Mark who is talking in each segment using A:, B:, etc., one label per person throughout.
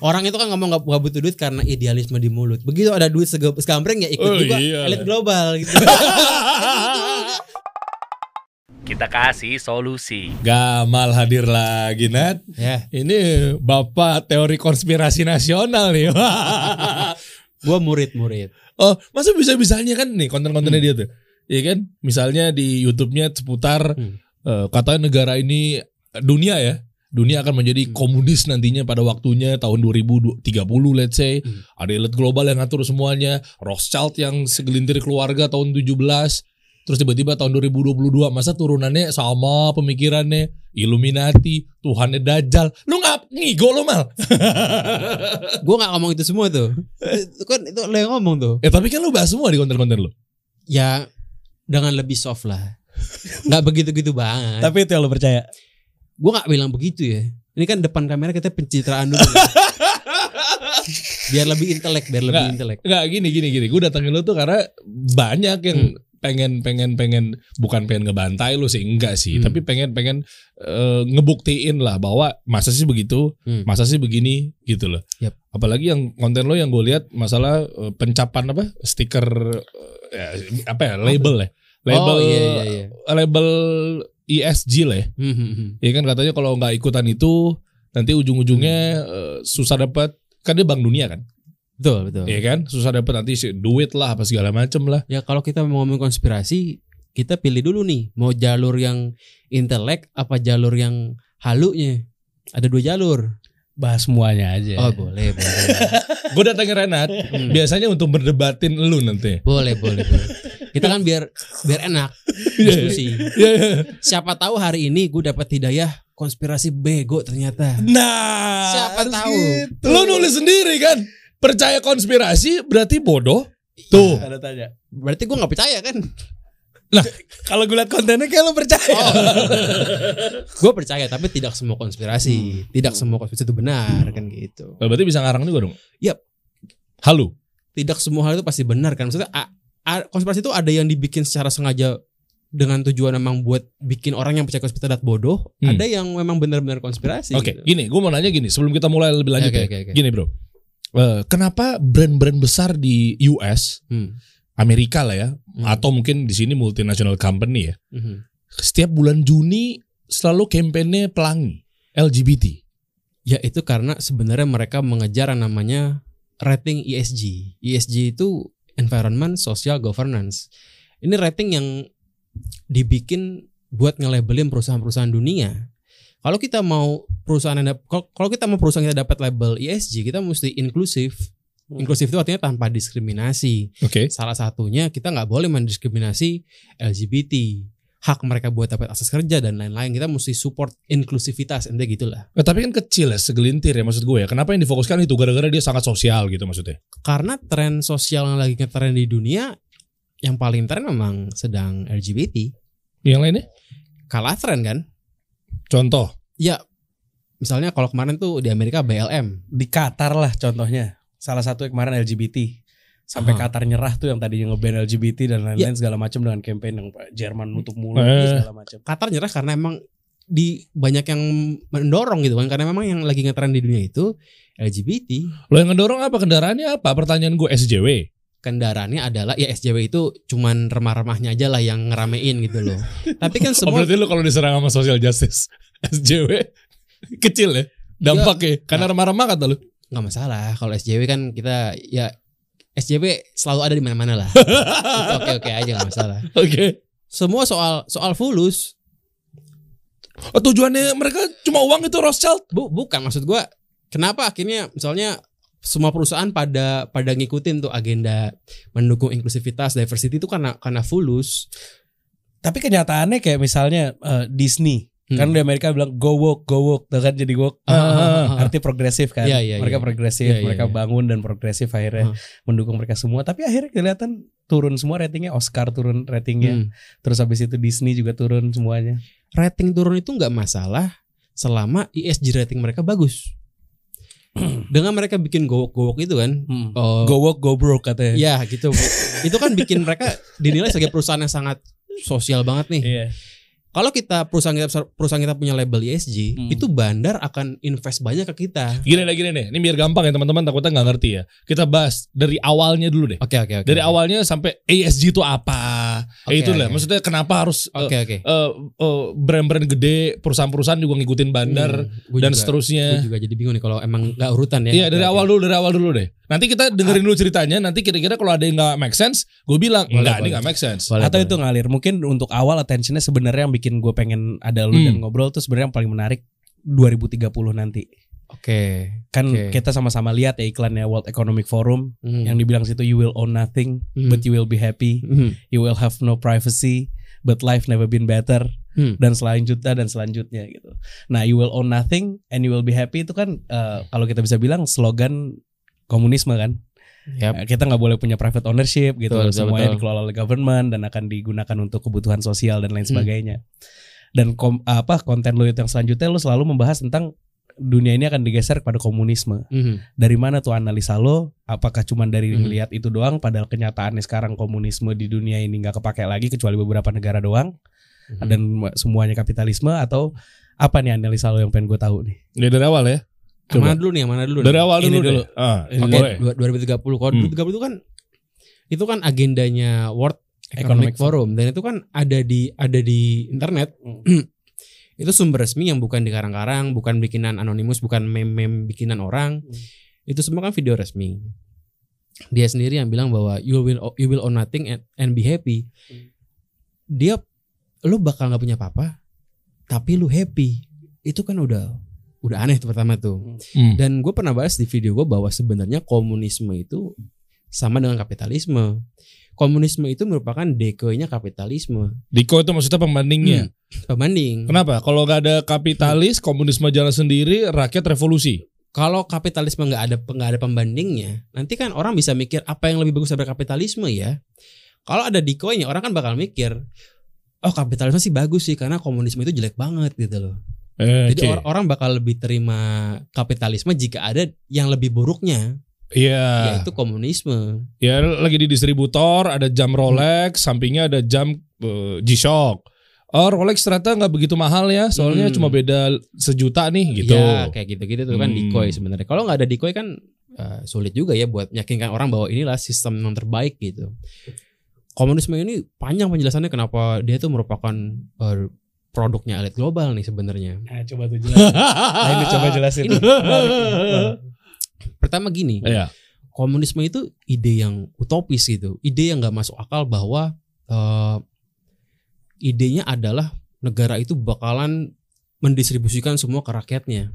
A: Orang itu kan ngomong gak, gak butuh duit karena idealisme di mulut. Begitu ada duit sege- segambreng ya ikut
B: Oh,
A: juga
B: iya
A: elit global gitu.
C: Kita kasih solusi.
B: Gamal hadir lagi Nat.
A: ya,
B: Ini bapak teori konspirasi nasional nih.
A: gua murid-murid.
B: oh masa bisa bisanya kan nih konten-kontennya
A: Hmm.
B: dia tuh. Iya kan? Misalnya di YouTube-nya seputar
A: Hmm.
B: eh, katanya negara ini dunia ya. Dunia akan menjadi
A: Hmm.
B: komunis nantinya pada waktunya tahun 2030 let's say.
A: Hmm.
B: Ada elit global yang ngatur semuanya. Rothschild yang segelintir keluarga tahun 17. Terus tiba-tiba tahun 2022 masa turunannya sama pemikirannya Illuminati, Tuhannya Dajjal. Lu ngap ngigo lu mal.
A: Gua nggak ngomong itu semua tuh. itu kan itu lo yang ngomong tuh.
B: ya tapi kan lu bahas semua di konten-konten lu.
A: Ya dengan lebih soft lah. Nggak begitu-gitu banget.
D: Tapi itu yang lo percaya.
A: Gue nggak bilang begitu ya. Ini kan depan kamera kita pencitraan dulu. biar lebih intelek, biar lebih
B: Nggak.
A: intelek.
B: Enggak gini gini gini. Gue datangin lu tuh karena banyak yang
A: Hmm.
B: pengen pengen pengen bukan pengen ngebantai lu sih enggak sih,
A: Hmm.
B: tapi pengen pengen eh, ngebuktiin lah bahwa masa sih begitu,
A: Hmm.
B: masa sih begini gitu loh.
A: Yap.
B: Apalagi yang konten lo yang gue lihat masalah eh, pencapan apa stiker ya, apa ya label ya, label
A: oh iya iya iya.
B: label ESG lah ya.
A: Hmm, hmm, hmm.
B: Ya kan katanya kalau nggak ikutan itu nanti ujung-ujungnya eh, susah dapat kan dia bank dunia kan,
A: Betul betul.
B: ya kan susah dapat nanti duit lah apa segala macem lah.
A: Ya kalau kita mau ngomong konspirasi, kita pilih dulu nih, mau jalur yang intelek apa jalur yang halunya. Ada dua jalur.
D: Bahas semuanya aja.
A: Oh boleh boleh.
B: Gue datangin Renat
A: Hmm.
B: biasanya untuk berdebatin lu nanti.
A: boleh boleh boleh. Kita kan biar biar enak diskusi.
B: Iya, iya.
A: Siapa tahu hari ini gue dapat hidayah konspirasi bego ternyata.
B: Nah,
A: Siapa tahu?
B: gitu. Lu nulis sendiri kan. Percaya konspirasi berarti bodoh. Tuh.
D: Ada tanya.
A: Berarti gue nggak percaya kan?
D: Kalau gue liat kontennya kayak lo percaya.
A: gue percaya tapi tidak semua konspirasi, tidak semua konspirasi itu benar kan gitu.
B: Nah, Berarti bisa ngarang juga dong.
A: Yap.
B: Halo.
A: Tidak semua hal itu pasti benar kan? Maksudnya konspirasi itu ada yang dibikin secara sengaja dengan tujuan memang buat bikin orang yang percaya konspirasi terlihat bodoh,
B: Hmm.
A: ada yang memang benar-benar konspirasi.
B: Oke,
A: gitu.
B: gini, gue mau nanya gini sebelum kita mulai lebih lanjut
A: Oke,
B: ya.
A: oke, oke.
B: Gini bro, Eh, kenapa brand-brand besar di US,
A: Hmm.
B: Amerika lah ya,
A: Hmm.
B: atau mungkin di sini multinational company ya,
A: Mhm.
B: setiap bulan Juni selalu kampanye pelangi LGBT.
A: Ya itu karena sebenarnya mereka mengejar namanya rating ESG. ESG itu environment, social, governance. Ini rating yang dibikin buat nge-labelin perusahaan-perusahaan dunia. Kalau kita mau perusahaan yang kalau kita mau perusahaan kita dapat label ESG, kita mesti inklusif. Inklusif itu artinya tanpa diskriminasi.
B: Oke.
A: Salah satunya kita nggak boleh mendiskriminasi LGBT. Hak mereka buat dapat akses kerja dan lain-lain. Kita mesti support inklusivitas, ente gitulah.
B: Eh, tapi kan kecil ya, segelintir ya maksud gue ya. Kenapa yang difokuskan itu gara-gara dia sangat sosial gitu maksudnya?
A: karena tren sosial yang lagi ngetren di dunia yang paling tren memang sedang LGBT
B: Yang lainnya?
A: kalah tren kan
B: Contoh.
A: ya misalnya kalau kemarin tuh di Amerika BLM
D: Di Qatar lah contohnya. Salah satu yang kemarin LGBT. Sampai
A: Aha.
D: Qatar nyerah tuh yang tadinya nge-ban LGBT dan lain-lain segala macam dengan campaign yang Jerman nutup mulut
B: Eh.
D: segala macam.
A: Qatar nyerah karena emang di banyak yang mendorong gitu kan karena memang yang lagi ngetren di dunia itu LGBT
B: Lo yang ngedorong apa kendaraannya apa? Pertanyaan gue SJW.
A: kendaraannya adalah ya SJW itu cuman remah-remahnya aja lah yang ngeramein gitu loh tapi kan
B: Oh,
A: semua
B: berarti lo kalau diserang sama social justice SJW kecil ya dampaknya karena remah-remah kata lu.
A: nggak masalah kalau SJW kan kita ya SJW selalu ada di mana-mana lah. Itu oke-oke aja nggak masalah.
B: Oke.
A: semua soal soal fulus.
B: Oh, tujuannya mereka cuma uang itu Rothschild.
A: bu bukan maksud gua kenapa akhirnya misalnya semua perusahaan pada pada ngikutin tuh agenda mendukung inklusivitas diversity itu karena karena fulus.
D: Tapi kenyataannya kayak misalnya eh, Disney
A: Hmm.
D: kan di Amerika bilang go woke go woke tuh kan jadi woke
A: Ah, ah, ah, ah.
D: arti progresif kan
A: Iya, iya,
D: mereka
A: iya.
D: progresif
A: Iya, iya,
D: mereka
A: iya.
D: bangun dan progresif akhirnya
A: Ah.
D: mendukung mereka semua tapi akhirnya kelihatan turun semua ratingnya Oscar turun ratingnya
A: Hmm.
D: terus habis itu Disney juga turun semuanya
A: rating turun itu nggak masalah selama ESG rating mereka bagus dengan mereka bikin gowok-gowok itu kan oh,
D: go woke go broke katanya
A: ya gitu itu kan bikin mereka dinilai sebagai perusahaan yang sangat sosial banget nih
D: Iya.
A: Kalau kita perusahaan kita perusahaan kita punya label ESG,
D: Hmm.
A: itu bandar akan invest banyak ke kita.
B: Gini deh, gini deh. Ini biar gampang ya teman-teman takutnya nggak ngerti ya. Kita bahas dari awalnya dulu deh.
A: Oke oke oke.
B: Dari awalnya sampai ESG itu apa? Eh, itu lah.
A: oke.
B: Maksudnya kenapa harus eh,
A: Oke oke.
B: eh, eh, brand-brand gede, perusahaan-perusahaan juga ngikutin bandar
A: Hmm,
B: dan
A: juga-
B: seterusnya.
A: Gue juga jadi bingung nih kalau emang nggak urutan ya.
B: Iya dari
A: Oke,
B: awal dulu dari awal dulu deh. Nanti kita dengerin dulu ceritanya. Nanti kira-kira kalau ada yang nggak make sense, gue bilang
A: Boleh,
B: enggak ini nggak make sense.
A: Boleh,
D: Atau
A: boleh.
D: itu ngalir. Mungkin untuk awal attentionnya sebenarnya yang bikin gue pengen ada lu
B: Hmm.
D: dan ngobrol tuh sebenarnya yang paling menarik 2030 nanti.
A: Oke.
D: Kan
A: Oke.
D: kita sama-sama lihat ya iklannya World Economic Forum
A: Hmm.
D: yang dibilang situ you will own nothing
A: Hmm.
D: but you will be happy,
A: Hmm.
D: you will have no privacy but life never been better
A: Hmm.
D: dan selanjutnya dan selanjutnya gitu. Nah, you will own nothing and you will be happy itu kan eh, kalau kita bisa bilang slogan komunisme kan.
A: Yap.
D: Eh, Kita nggak boleh punya private ownership gitu.
A: Betul,
D: Semuanya
A: betul.
D: dikelola oleh government dan akan digunakan untuk kebutuhan sosial dan lain
A: Hmm.
D: sebagainya. Dan kom- apa konten lo yang selanjutnya lo selalu membahas tentang dunia ini akan digeser kepada komunisme.
A: Hmm.
D: Dari mana tuh analisa lo? Apakah cuma dari
A: Hmm.
D: ngelihat itu doang padahal kenyataannya sekarang komunisme di dunia ini nggak kepake lagi kecuali beberapa negara doang
A: Hmm.
D: dan semuanya kapitalisme atau apa nih analisa lo yang pengen gue tahu nih?
B: Ya, dari awal ya. Coba.
A: mana dulu nih? Yang mana dulu?
B: Dari
A: nih?
B: awal
D: Ini
B: dulu,
D: dulu.
B: Ah,
D: Ini
A: Oke,
B: boleh.
A: dua- 2030. Kalau
B: Hmm.
A: 2030 itu kan itu kan agendanya World Economic,
D: Economic
A: Forum dan itu kan ada di ada di internet.
D: Hmm.
A: itu sumber resmi yang bukan dikarang-karang, bukan bikinan anonimus, bukan meme-meme bikinan orang.
D: Hmm.
A: Itu semua kan video resmi. Dia sendiri yang bilang bahwa you will you will own nothing and, and be happy.
D: Hmm.
A: Dia lu bakal nggak punya apa-apa, tapi lu happy. Itu kan udah udah aneh tuh pertama tuh.
B: Hmm.
A: Dan gue pernah bahas di video gue bahwa sebenarnya komunisme itu sama dengan kapitalisme. Komunisme itu merupakan dekonya kapitalisme.
B: Diko itu maksudnya pembandingnya.
A: Hmm. Pembanding.
B: Kenapa? Kalau nggak ada kapitalis, komunisme jalan sendiri, rakyat revolusi.
A: Kalau kapitalisme nggak ada nggak ada pembandingnya, nanti kan orang bisa mikir apa yang lebih bagus dari kapitalisme ya. Kalau ada decoy-nya, orang kan bakal mikir, oh kapitalisme sih bagus sih karena komunisme itu jelek banget gitu loh.
B: Eh,
A: Jadi or- orang bakal lebih terima kapitalisme jika ada yang lebih buruknya,
B: Iya.
A: yaitu komunisme.
B: Ya lagi di distributor ada jam Rolex, sampingnya ada jam eh, G-Shock. Oh Rolex ternyata nggak begitu mahal ya, soalnya
A: Hmm.
B: cuma beda sejuta nih gitu.
A: Ya kayak gitu-gitu tuh kan
B: Hmm.
A: decoy sebenarnya. Kalau nggak ada decoy kan eh, sulit juga ya buat meyakinkan orang bahwa inilah sistem yang terbaik gitu. Komunisme ini panjang penjelasannya kenapa dia itu merupakan eh, produknya elit global nih sebenarnya.
D: Nah, coba tuh jelasin. nah, ini coba jelasin.
A: Ini Pertama gini,
B: Iya.
A: komunisme itu ide yang utopis gitu, ide yang nggak masuk akal bahwa eh, idenya adalah negara itu bakalan mendistribusikan semua ke rakyatnya.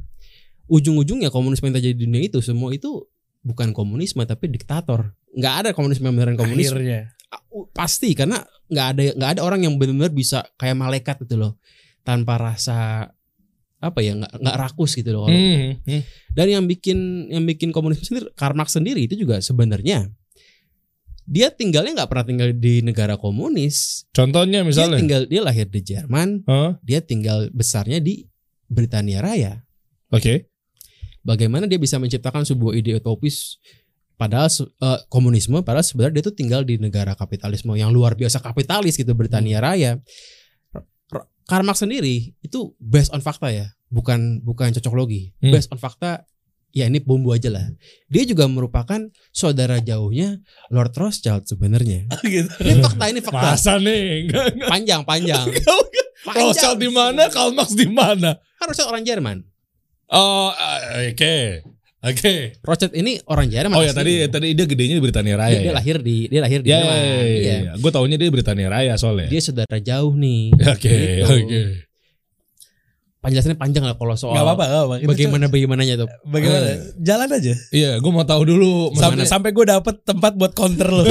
A: Ujung-ujungnya komunisme yang terjadi di dunia itu semua itu bukan komunisme tapi diktator. Nggak ada komunisme yang beneran komunisme.
D: Akhirnya.
A: Uh, Pasti karena nggak ada nggak ada orang yang benar-benar bisa kayak malaikat gitu loh, tanpa rasa apa ya nggak nggak rakus gitu loh.
B: Hmm, hmm.
A: Dan yang bikin yang bikin komunisme sendiri Karl Marx sendiri itu juga sebenarnya dia tinggalnya nggak pernah tinggal di negara komunis.
B: Contohnya
A: Dia
B: misalnya,
A: tinggal dia lahir di Jerman,
B: Hah?
A: dia tinggal besarnya di Britania Raya.
B: oke,
A: Bagaimana dia bisa menciptakan sebuah ide utopis padahal eh, komunisme padahal sebenarnya dia tuh tinggal di negara kapitalisme yang luar biasa kapitalis gitu Britania Raya. R- R- Karl Marx sendiri itu based on fakta ya, bukan bukan cocok logi.
B: Hmm.
A: Based on fakta ya ini bumbu aja lah. Dia juga merupakan saudara jauhnya Lord Rothschild sebenarnya.
D: gitu.
A: Ini fakta ini fakta.
B: masa nih? Enggak, enggak.
A: Panjang panjang.
B: Rothschild di mana? Karl Marx di mana?
A: Kan Rothschild orang Jerman.
B: Oh, eh, oke, oke.
A: Rothschild ini orang Jerman.
B: Oh ya tadi tadi dia gedenya di Britania
A: dia,
B: Raya.
A: dia
B: ya?
A: lahir di dia lahir di
B: Ya,
A: Jerman.
B: ya, ya,
A: Iya.
B: ya. Gue taunya dia Britania Raya soalnya.
A: Dia saudara jauh nih.
B: Oke,
A: Gitu.
B: oke.
A: Penjelasannya panjang lah kalau soal
D: Gak apa-apa, gak. Kita
A: bagaimana bagaimananya tuh.
D: Bagaimana? Jalan aja.
B: Iya, gue mau tahu dulu.
D: Sampai sampai gue dapet tempat buat counter lo.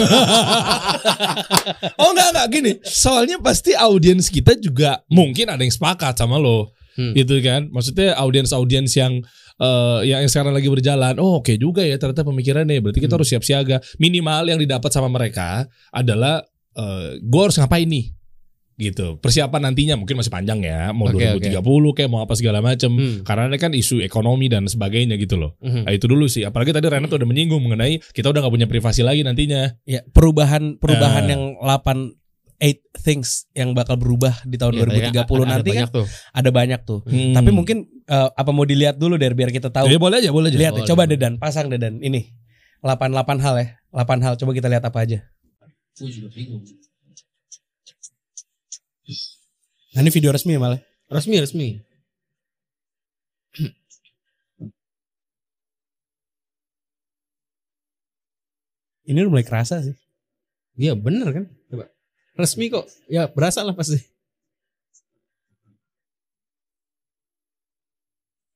B: oh enggak enggak gini. Soalnya pasti audiens kita juga mungkin ada yang sepakat sama lo.
A: Hmm.
B: Gitu kan. Maksudnya audiens-audiens yang eh, yang sekarang lagi berjalan. Oh, oke juga ya ternyata pemikirannya. Berarti kita
A: Hmm.
B: harus siap siaga. Minimal yang didapat sama mereka adalah eh gue harus ngapain nih? Gitu. Persiapan nantinya mungkin masih panjang ya. Mau
A: Oke,
B: 2030 kayak mau apa segala macam.
A: Hmm.
B: Karena ini kan isu ekonomi dan sebagainya gitu loh.
A: Mhm.
B: Nah, itu dulu sih. Apalagi tadi Renat udah menyinggung mengenai kita udah nggak punya privasi lagi nantinya.
D: ya, perubahan perubahan
B: Eh.
D: yang 8 eight things yang bakal berubah di tahun
A: Iya,
D: 2030
A: tadi ada-
D: nanti
A: ada
D: kan
A: banyak tuh.
D: ada banyak tuh.
B: Hmm.
D: Tapi mungkin eh, apa mau dilihat dulu der biar kita tahu.
B: Ya boleh aja, boleh aja.
D: Lihat ya,
A: Boleh,
D: coba
A: boleh.
D: Dedan, pasang Dedan. Ini 88 hal ya. 8 hal coba kita lihat apa aja. Nah, ini video resmi ya malah.
A: Resmi resmi.
D: Ini udah mulai kerasa sih.
A: Iya bener kan? Coba. Resmi kok. Ya berasa lah pasti.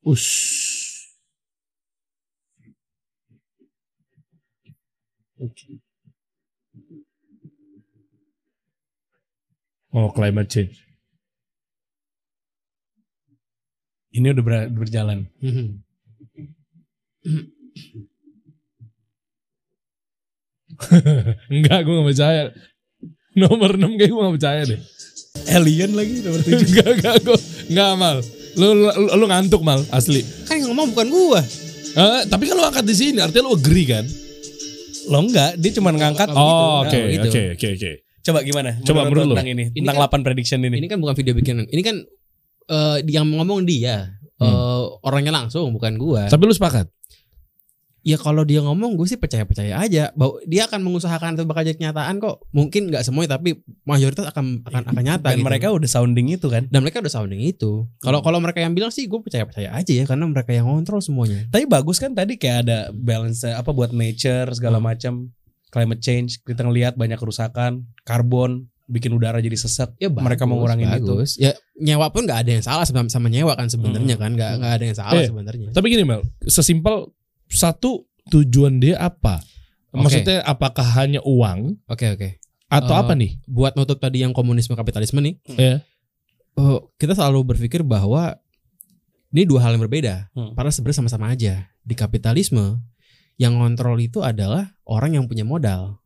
B: Ush. Oh, climate change.
D: Ini udah ber- berjalan.
A: Mhm.
B: Enggak, gue gak percaya. Nomor 6 kayak gue gak percaya deh.
D: Alien lagi nomor 7.
B: Enggak, enggak, gue. Enggak, Mal. Lu, lu, lu ngantuk, Mal. Asli.
A: Kan yang ngomong bukan gua.
B: Eh, tapi kan lu angkat di sini, artinya lu agree kan?
D: Lo enggak, dia cuma ngangkat.
A: Oh,
B: Oh,
A: gitu.
B: oke,
A: Nah, gitu.
B: oke, oke, oke.
D: Coba gimana?
B: Coba menurut lo.
D: tentang ini,
A: Ini
D: tentang
A: kan-
D: 8 prediction ini.
A: Ini kan bukan video bikinan. Ini kan eh, yang ngomong dia. Eh, orangnya langsung bukan gua.
B: Tapi lu sepakat?
A: Ya kalau dia ngomong gue sih percaya-percaya aja bahwa dia akan mengusahakan itu bakal jadi kenyataan kok. Mungkin nggak semuanya tapi mayoritas akan akan akan nyata
D: Dan
A: gitu.
D: mereka udah sounding itu kan.
A: dan mereka udah sounding itu. Kalau kalau mereka yang bilang sih gue percaya-percaya aja ya karena mereka yang kontrol semuanya.
D: Tapi bagus kan tadi kayak ada balance apa buat nature segala macam, climate change, kita ngelihat banyak kerusakan, karbon, bikin udara jadi sesak.
A: Ya
D: Mereka mau ngurangin itu.
A: bagus. Ya nyewa pun nggak ada yang salah sama, sama nyewa kan sebenarnya kan nggak nggak ada yang salah
B: Eh,
A: sebenarnya.
B: Tapi gini Mel, sesimpel satu tujuan dia apa?
A: Oke.
B: Maksudnya apakah hanya uang
A: Oke oke.
B: atau
A: Eh,
B: apa nih?
A: Buat nutup tadi yang komunisme kapitalisme nih,
B: Ya.
A: eh, kita selalu berpikir bahwa ini dua hal yang berbeda.
D: Hmm.
A: Padahal sebenarnya sama-sama aja. Di kapitalisme yang ngontrol itu adalah orang yang punya modal.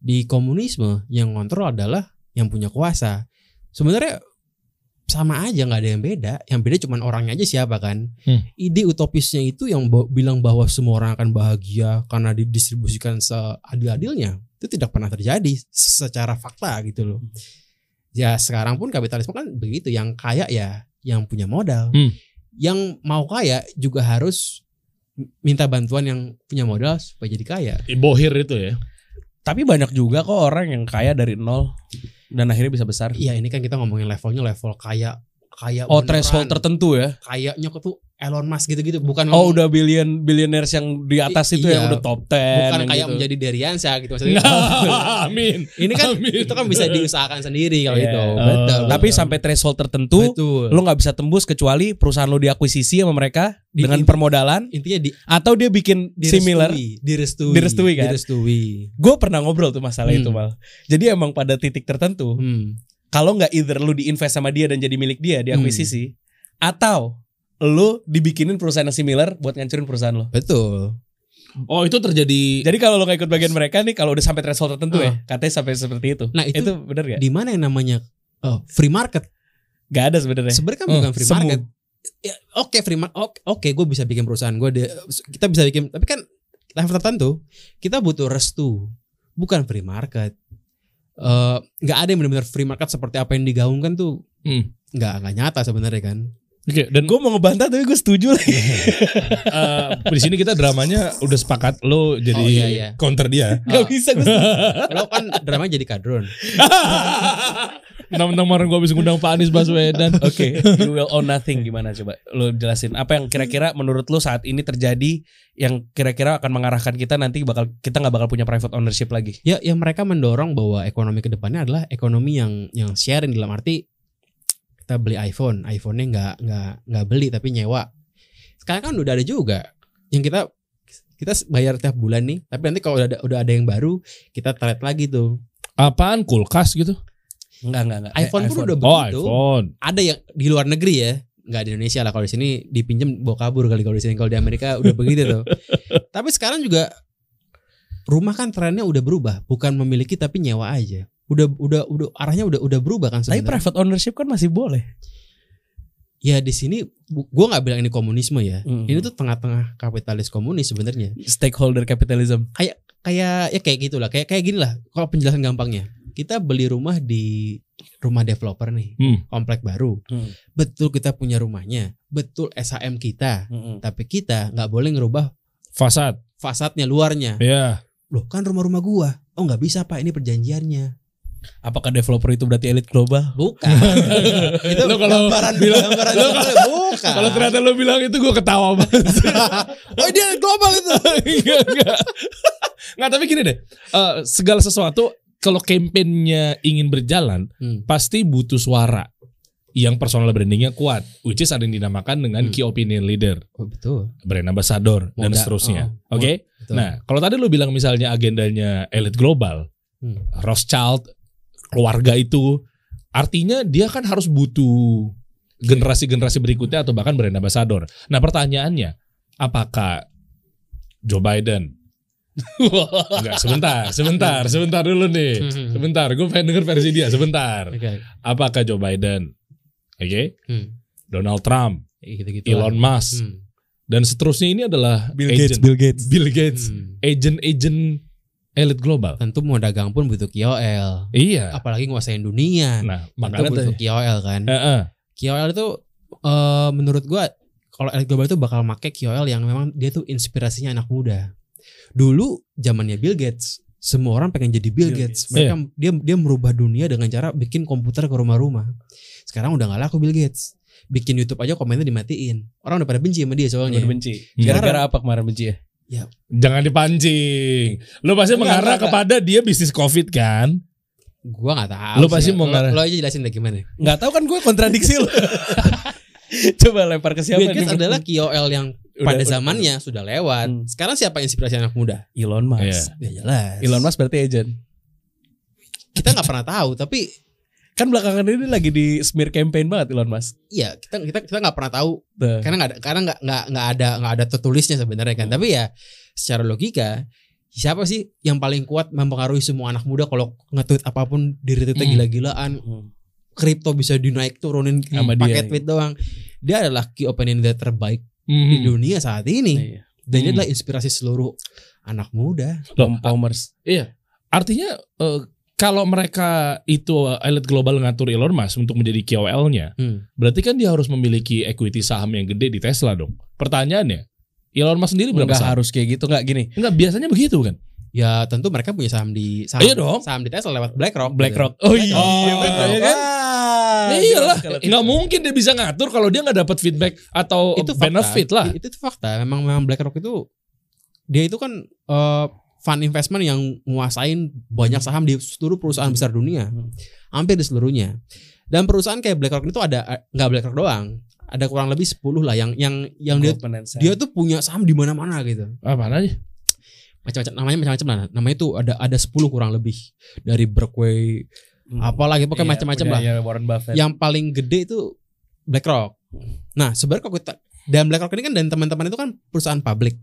A: Di komunisme yang ngontrol adalah yang punya kuasa. Sebenarnya sama aja nggak ada yang beda. Yang beda cuma orangnya aja siapa kan.
B: Hmm.
A: Ide utopisnya itu yang bilang bahwa semua orang akan bahagia karena didistribusikan seadil-adilnya itu tidak pernah terjadi secara fakta gitu loh. Ya sekarang pun kapitalisme kan begitu. Yang kaya ya yang punya modal.
B: Hmm.
A: Yang mau kaya juga harus minta bantuan yang punya modal supaya jadi kaya.
B: Bohir itu ya.
D: Tapi banyak juga kok orang yang kaya dari nol dan akhirnya bisa besar.
A: Iya ini kan kita ngomongin levelnya level kaya kaya
D: Oh,
A: beneran.
D: threshold tertentu ya.
A: kayaknya tuh Elon Musk gitu-gitu bukan
D: Oh, udah billion billionaires yang di atas itu yang
A: iya.
D: udah top 10
A: bukan
D: yang
A: kayak
D: gitu.
A: menjadi Deriansa gitu maksudnya.
B: Amin.
A: ini kan
B: Amin.
A: itu kan bisa diusahakan sendiri kalau
D: Iya.
A: itu.
B: Oh.
A: Betul.
D: Tapi
A: betul.
D: sampai threshold tertentu
A: betul.
D: lu nggak bisa tembus kecuali perusahaan lu diakuisisi sama mereka
A: Di-
D: dengan
A: inti-
D: permodalan
A: intinya di
D: atau dia bikin
A: direstui,
D: similar.
A: direstui,
D: Direstui kan?
A: Direstui.
D: Gue pernah ngobrol tuh masalah
A: Hmm.
D: itu mal. Jadi emang pada titik tertentu,
A: Hmm.
D: kalau nggak either lu diinvest sama dia dan jadi milik dia, diakuisisi,
A: Hmm.
D: atau lu dibikinin perusahaan yang similar buat ngancurin perusahaan lo.
A: Betul.
B: Oh itu terjadi.
D: Jadi kalau lo nggak ikut bagian mereka nih, kalau udah sampai threshold tertentu ya,
A: Ah.
D: katanya sampai seperti itu.
A: Nah, itu
D: bener gak?
A: Di mana yang namanya oh, free market?
D: Gak ada sebenarnya.
A: Sebenarnya kan
B: Oh,
A: bukan free
D: semu.
A: market. Ya, oke free market. Oke, oke gue bisa bikin perusahaan gue de- kita bisa bikin tapi kan level tertentu kita butuh restu. Bukan free market. Eh, nggak ada yang benar-benar free market seperti apa yang digaungkan tuh
B: Hmm.
A: nggak nggak nyata sebenarnya kan.
B: Oke, dan
D: Gue mau ngebantah tapi gue setuju lagi.
B: eh, di sini kita dramanya udah sepakat lo jadi
A: Oh, iya, iya.
B: counter dia.
D: Gak bisa gue.
A: Kalau kan dramanya jadi kadron.
B: Mentang-mentang kemarin gue habis ngundang Pak Anies Baswedan.
D: Oke, you will own nothing gimana coba? Lo jelasin apa yang kira-kira menurut lo saat ini terjadi yang kira-kira akan mengarahkan kita nanti bakal kita nggak bakal punya private ownership lagi.
A: Ya, yang mereka mendorong bahwa ekonomi ke depannya adalah ekonomi yang yang sharing dalam arti kita beli iPhone, iPhone-nya nggak nggak nggak beli tapi nyewa. Sekarang kan udah ada juga yang kita kita bayar tiap bulan nih, tapi nanti kalau udah ada, udah ada yang baru kita trade lagi tuh.
B: Apaan kulkas gitu?
D: Enggak, enggak, enggak. Eh,
A: iPhone pun udah
B: Oh
A: begitu.
B: iPhone.
A: Ada yang di luar negeri ya, nggak di Indonesia lah kalau di sini dipinjam bawa kabur kali kalau di sini kalau di Amerika udah begitu tuh. Tapi sekarang juga rumah kan trennya udah berubah, bukan memiliki tapi nyewa aja. Udah udah udah arahnya udah udah berubah kan
D: Tapi
A: sebenarnya.
D: private ownership kan masih boleh.
A: Ya di sini gua nggak bilang ini komunisme ya.
D: Hmm.
A: Ini tuh tengah-tengah kapitalis komunis sebenarnya.
D: stakeholder capitalism.
A: Kayak ya kayak gitulah, kayak kayak gini lah kalau penjelasan gampangnya. kita beli rumah di rumah developer nih,
B: Hmm.
A: komplek baru.
D: Hmm.
A: Betul kita punya rumahnya, betul SHM kita,
D: Mm-mm.
A: tapi kita nggak boleh ngerubah
B: Fasad.
A: fasadnya luarnya.
B: Ya.
A: Loh kan rumah-rumah gua. Oh nggak bisa pak, ini perjanjiannya.
D: Apakah developer itu berarti elit global?
A: Bukan. itu
B: Lo kalau
A: gambaran
B: bilang-
A: gambaran
B: lo-
A: global. bukan.
B: Kalau ternyata lo bilang itu gue ketawa banget.
A: oh dia global itu.
B: enggak, enggak. Enggak, tapi gini deh. Eh, segala sesuatu kalau kampanyenya ingin berjalan
A: Hmm.
B: pasti butuh suara yang personal brandingnya kuat, which is ada yang dinamakan dengan
A: Hmm.
B: key opinion leader,
A: Oh betul.
B: brand ambassador dan
A: Moda-
B: seterusnya.
A: oh,
B: Oke.
A: betul.
B: Nah, kalau tadi lu bilang misalnya agendanya elit global,
A: Hmm.
B: Rothschild, keluarga itu, artinya dia kan harus butuh generasi-generasi berikutnya atau bahkan brand ambassador. Nah, pertanyaannya, apakah Joe Biden? Enggak, sebentar, sebentar, sebentar dulu nih.
A: Hmm.
B: Sebentar, gue pengen denger versi dia sebentar. Apakah Joe Biden? Oke,
A: Hmm.
B: Donald Trump,
A: Gitu-gitu.
B: Elon Musk,
A: Hmm.
B: dan seterusnya ini adalah
D: Bill Gates,
B: agent-
D: Bill Gates.
B: Bill Gates,
A: Hmm.
B: agent-agent elit global.
A: Tentu mau dagang pun butuh KOL.
B: Iya.
A: Apalagi nguasain dunia.
B: Nah,
A: Tentu
B: makanya
A: butuh
B: tuh.
A: KOL kan.
B: Heeh.
A: KOL itu eh, menurut gua kalau elit global itu bakal make KOL yang memang dia tuh inspirasinya anak muda. Dulu zamannya Bill Gates, semua orang pengen jadi Bill,
D: Bill
A: Gates.
D: Gates.
A: Mereka dia dia merubah dunia dengan cara bikin komputer ke rumah-rumah. Sekarang udah nggak laku Bill Gates. Bikin YouTube aja komennya dimatiin. Orang udah pada benci sama dia soalnya.
D: Udah benci. Gara-gara apa kemarin benci ya?
B: Jangan dipancing. Lo pasti
A: Enggak,
B: mengarah
A: enggak,
B: kepada dia bisnis Covid kan?
A: Gua nggak tahu.
B: Lu
A: sih.
B: pasti mau
A: Lo-
B: ngarah.
A: Lo aja jelasin deh gimana.
D: Nggak tahu kan gue kontradiksi lu. Coba lempar ke siapa
A: Bill
D: nih?
A: adalah KOL yang
D: Udah-
A: pada
D: udah-
A: zamannya sudah lewat.
D: Hmm.
A: Sekarang siapa inspirasi anak muda?
D: Elon Musk.
B: Iya.
A: Ya jelas.
D: Elon Musk berarti agent.
A: Kita nggak pernah tahu, tapi
D: Kan belakangan ini lagi di smear campaign banget Elon Musk.
A: Iya, kita kita kita nggak pernah tahu
D: Tuh.
A: karena nggak ada karena nggak nggak nggak ada nggak ada tertulisnya sebenarnya kan. Tapi ya secara logika siapa sih yang paling kuat mempengaruhi semua anak muda kalau nge-tweet apa pun di retweetnya
B: Hmm.
A: gila-gilaan kripto bisa dinaik turunin
D: dia.
A: pakai tweet doang. Dia adalah key opinion leader terbaik
B: Mhm.
A: di dunia saat ini
D: Iya.
A: dan dia
B: Hmm.
A: adalah inspirasi seluruh anak muda.
B: Loh,
D: Commerce.
B: Iya. Artinya eh, kalau mereka itu eh, elit global ngatur Elon Musk untuk menjadi KOL-nya,
A: Hmm.
B: berarti kan dia harus memiliki equity saham yang gede di Tesla dong. Pertanyaannya, Elon Musk sendiri berapa
D: Enggak
B: saham?
D: harus kayak gitu nggak gini.
B: Enggak, biasanya begitu kan?
A: Ya tentu mereka punya saham di saham,
B: Iya dong.
A: saham di Tesla lewat BlackRock.
D: BlackRock.
B: Oh iya,
A: Oh,
B: betul
A: iya
B: kan?
D: Ah,
B: Ya iyalah, nggak
D: gitu.
B: mungkin dia bisa ngatur kalau dia nggak dapat feedback atau
A: itu fakta.
B: benefit lah.
A: Itu, itu fakta. Memang memang BlackRock itu dia itu kan eh, fund investment yang nguasain banyak saham di seluruh perusahaan besar dunia.
D: Hmm.
A: Hampir di seluruhnya. Dan perusahaan kayak BlackRock itu ada nggak BlackRock doang. Ada kurang lebih 10 lah yang yang yang dia dia tuh punya saham di mana-mana gitu.
B: Apa aja?
A: Macam-macam namanya macam-macam lah. Namanya itu ada ada 10 kurang lebih dari Berkeley
D: Hmm.
A: apalagi pokoknya
D: Iya,
A: macam-macam lah.
D: Warren Buffett.
A: yang paling gede itu BlackRock. Nah, sebenarnya kalau kita dan BlackRock ini kan dan teman-teman itu kan perusahaan publik.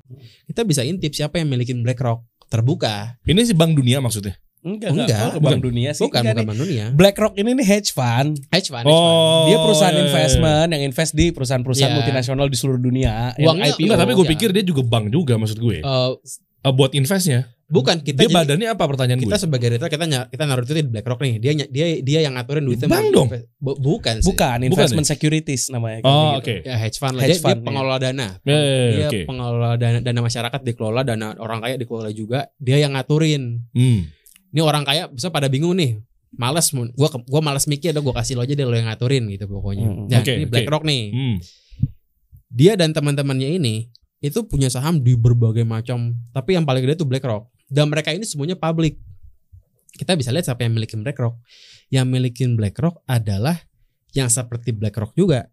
A: Kita bisa intip siapa yang milikin BlackRock terbuka.
B: Ini sih Bank Dunia maksudnya.
D: enggak,
A: Enggak,
D: enggak, ke Bank Dunia sih.
A: Bukan
D: Enggak
A: bukan. Bank Dunia.
D: BlackRock ini nih hedge fund.
A: Hedge fund. hedge fund.
B: Oh,
D: Dia perusahaan
B: iya, iya, iya.
D: investment yang invest di perusahaan-perusahaan
A: Iya.
D: multinasional di seluruh dunia. yang
A: Uangnya-
D: IPO.
B: Enggak, tapi gue
A: ya.
B: pikir dia juga bank juga maksud gue.
A: Eh,
B: Eh, buat investnya.
A: Bukan kita
B: Dia
A: jadi-
B: badannya apa pertanyaan
A: kita
B: gue?
A: sebagai retail kita kita naruh itu di BlackRock nih. Dia dia dia yang ngaturin duitnya. Mau
B: dong.
A: Bu- bukan sih.
D: Bukan, investment securities namanya.
B: Oh,
D: gitu.
B: oke.
A: Ya hedge fund lah.
D: Hedge
A: dia,
D: fund,
A: dia pengelola dana.
B: Ya, ya, ya,
A: Dia
B: oke.
A: pengelola dana, dana masyarakat dikelola, dana orang kaya dikelola juga. Dia yang ngaturin.
B: Hmm.
A: ini orang kaya bisa pada bingung nih males mun gua gua malas mikir udah gua kasih lo aja deh lo yang ngaturin gitu pokoknya
D: Hmm,
A: nah
B: oke,
A: ini
B: oke.
A: BlackRock nih
B: Hmm.
A: dia dan teman-temannya ini itu punya saham di berbagai macam tapi yang paling gede itu BlackRock dan mereka ini semuanya publik kita bisa lihat siapa yang milikin BlackRock yang milikin BlackRock adalah yang seperti BlackRock juga.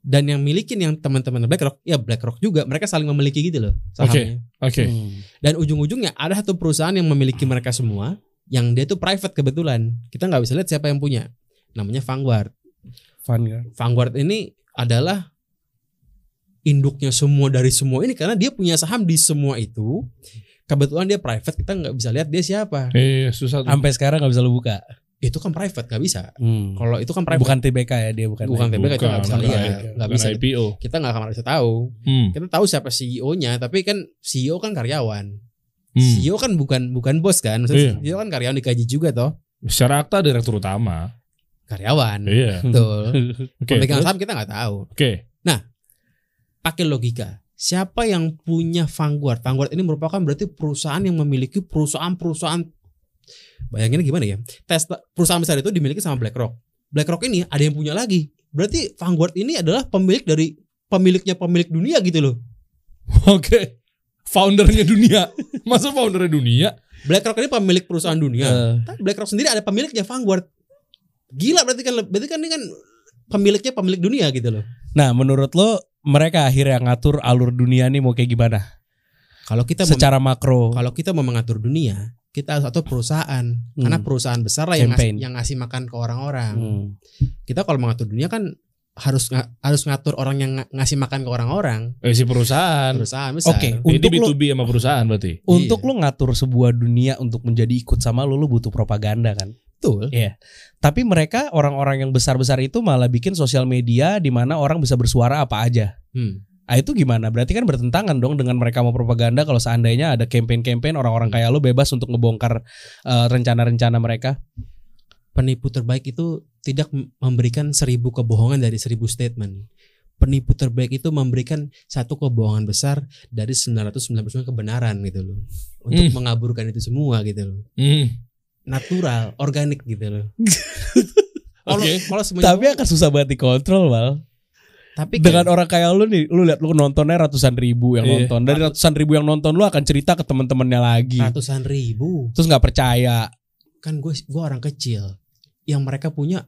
A: Dan yang milikin yang teman-teman BlackRock ya BlackRock juga. Mereka saling memiliki gitu loh sahamnya.
B: Oke.
D: Hmm.
A: dan ujung-ujungnya ada satu perusahaan yang memiliki mereka semua yang dia tuh private kebetulan. Kita nggak bisa lihat siapa yang punya. Namanya Vanguard.
D: Kan?
A: Vanguard ini adalah induknya semua dari semua ini karena dia punya saham di semua itu kebetulan dia private kita nggak bisa lihat dia siapa
B: Iya, susah tuh.
D: Sampai sekarang nggak bisa lu buka.
A: itu kan private nggak bisa
D: Hmm.
A: kalau itu kan private
D: Bukan TBK ya dia bukan.
A: Bukan TBK kita nggak bisa lihat nggak bisa
B: IPO.
A: kita nggak akan bisa tahu
B: Hmm.
A: kita tahu siapa CEO-nya tapi kan CEO kan karyawan
B: Hmm.
A: CEO kan bukan bukan bos kan Maksudnya
B: Iya.
A: CEO kan karyawan dikaji juga toh
B: Secara akta direktur utama.
A: karyawan.
B: Iya.
A: Betul.
B: Oke.
A: Pemegang saham kita nggak tahu.
B: Oke.
A: Pakai logika. Siapa yang punya Vanguard? Vanguard ini merupakan berarti perusahaan yang memiliki perusahaan-perusahaan Bayanginnya gimana ya? Tesla perusahaan besar itu dimiliki sama BlackRock. BlackRock ini ada yang punya lagi. Berarti Vanguard ini adalah pemilik dari pemiliknya pemilik dunia gitu loh.
B: Oke. Foundernya dunia. Masa foundernya dunia?
A: BlackRock ini pemilik perusahaan dunia. Tapi BlackRock sendiri ada pemiliknya Vanguard. Gila berarti kan berarti kan ini kan pemiliknya pemilik dunia gitu loh.
D: Nah, menurut lo mereka akhirnya ngatur alur dunia nih mau kayak gimana?
A: Kalau kita
D: Secara makro.
A: kalau kita mau mengatur dunia, kita harus atur perusahaan. Karena perusahaan besar lah yang ngasih, yang ngasih makan ke orang-orang.
D: Hmm.
A: Kita kalau mengatur dunia kan harus nga- harus ngatur orang yang nga- ngasih makan ke orang-orang.
B: Eh si perusahaan.
A: Perusahaan besar.
D: Oke,
B: Ini
D: untuk lo
B: B2B sama perusahaan berarti.
D: untuk
A: Iya.
D: lo ngatur sebuah dunia untuk menjadi ikut sama lo, lo butuh propaganda kan.
A: Betul.
D: Iya. Tapi mereka orang-orang yang besar-besar itu malah bikin sosial media di mana orang bisa bersuara apa aja.
A: Hmm.
D: Ah itu gimana? Berarti kan bertentangan dong dengan mereka mau propaganda kalau seandainya ada campaign-campaign orang-orang kayak lo bebas untuk ngebongkar eh, rencana-rencana mereka.
A: Penipu terbaik itu tidak memberikan seribu kebohongan dari seribu statement. Penipu terbaik itu memberikan satu kebohongan besar dari 999 kebenaran gitu loh. Untuk
B: Hmm.
A: mengaburkan itu semua gitu loh.
B: Hmm.
A: Natural, organik gitu loh. Kalau
B: Oke.
A: kalau semuanya
D: Tapi akan susah banget dikontrol, Mal.
A: tapi
D: Dengan orang kayak lu nih, lu lihat lu nontonnya ratusan ribu yang
B: Iya.
D: nonton. Dari ratusan ribu yang nonton lu akan cerita ke teman-temannya lagi.
A: ratusan ribu
D: Terus nggak percaya.
A: kan gue gue orang kecil yang mereka punya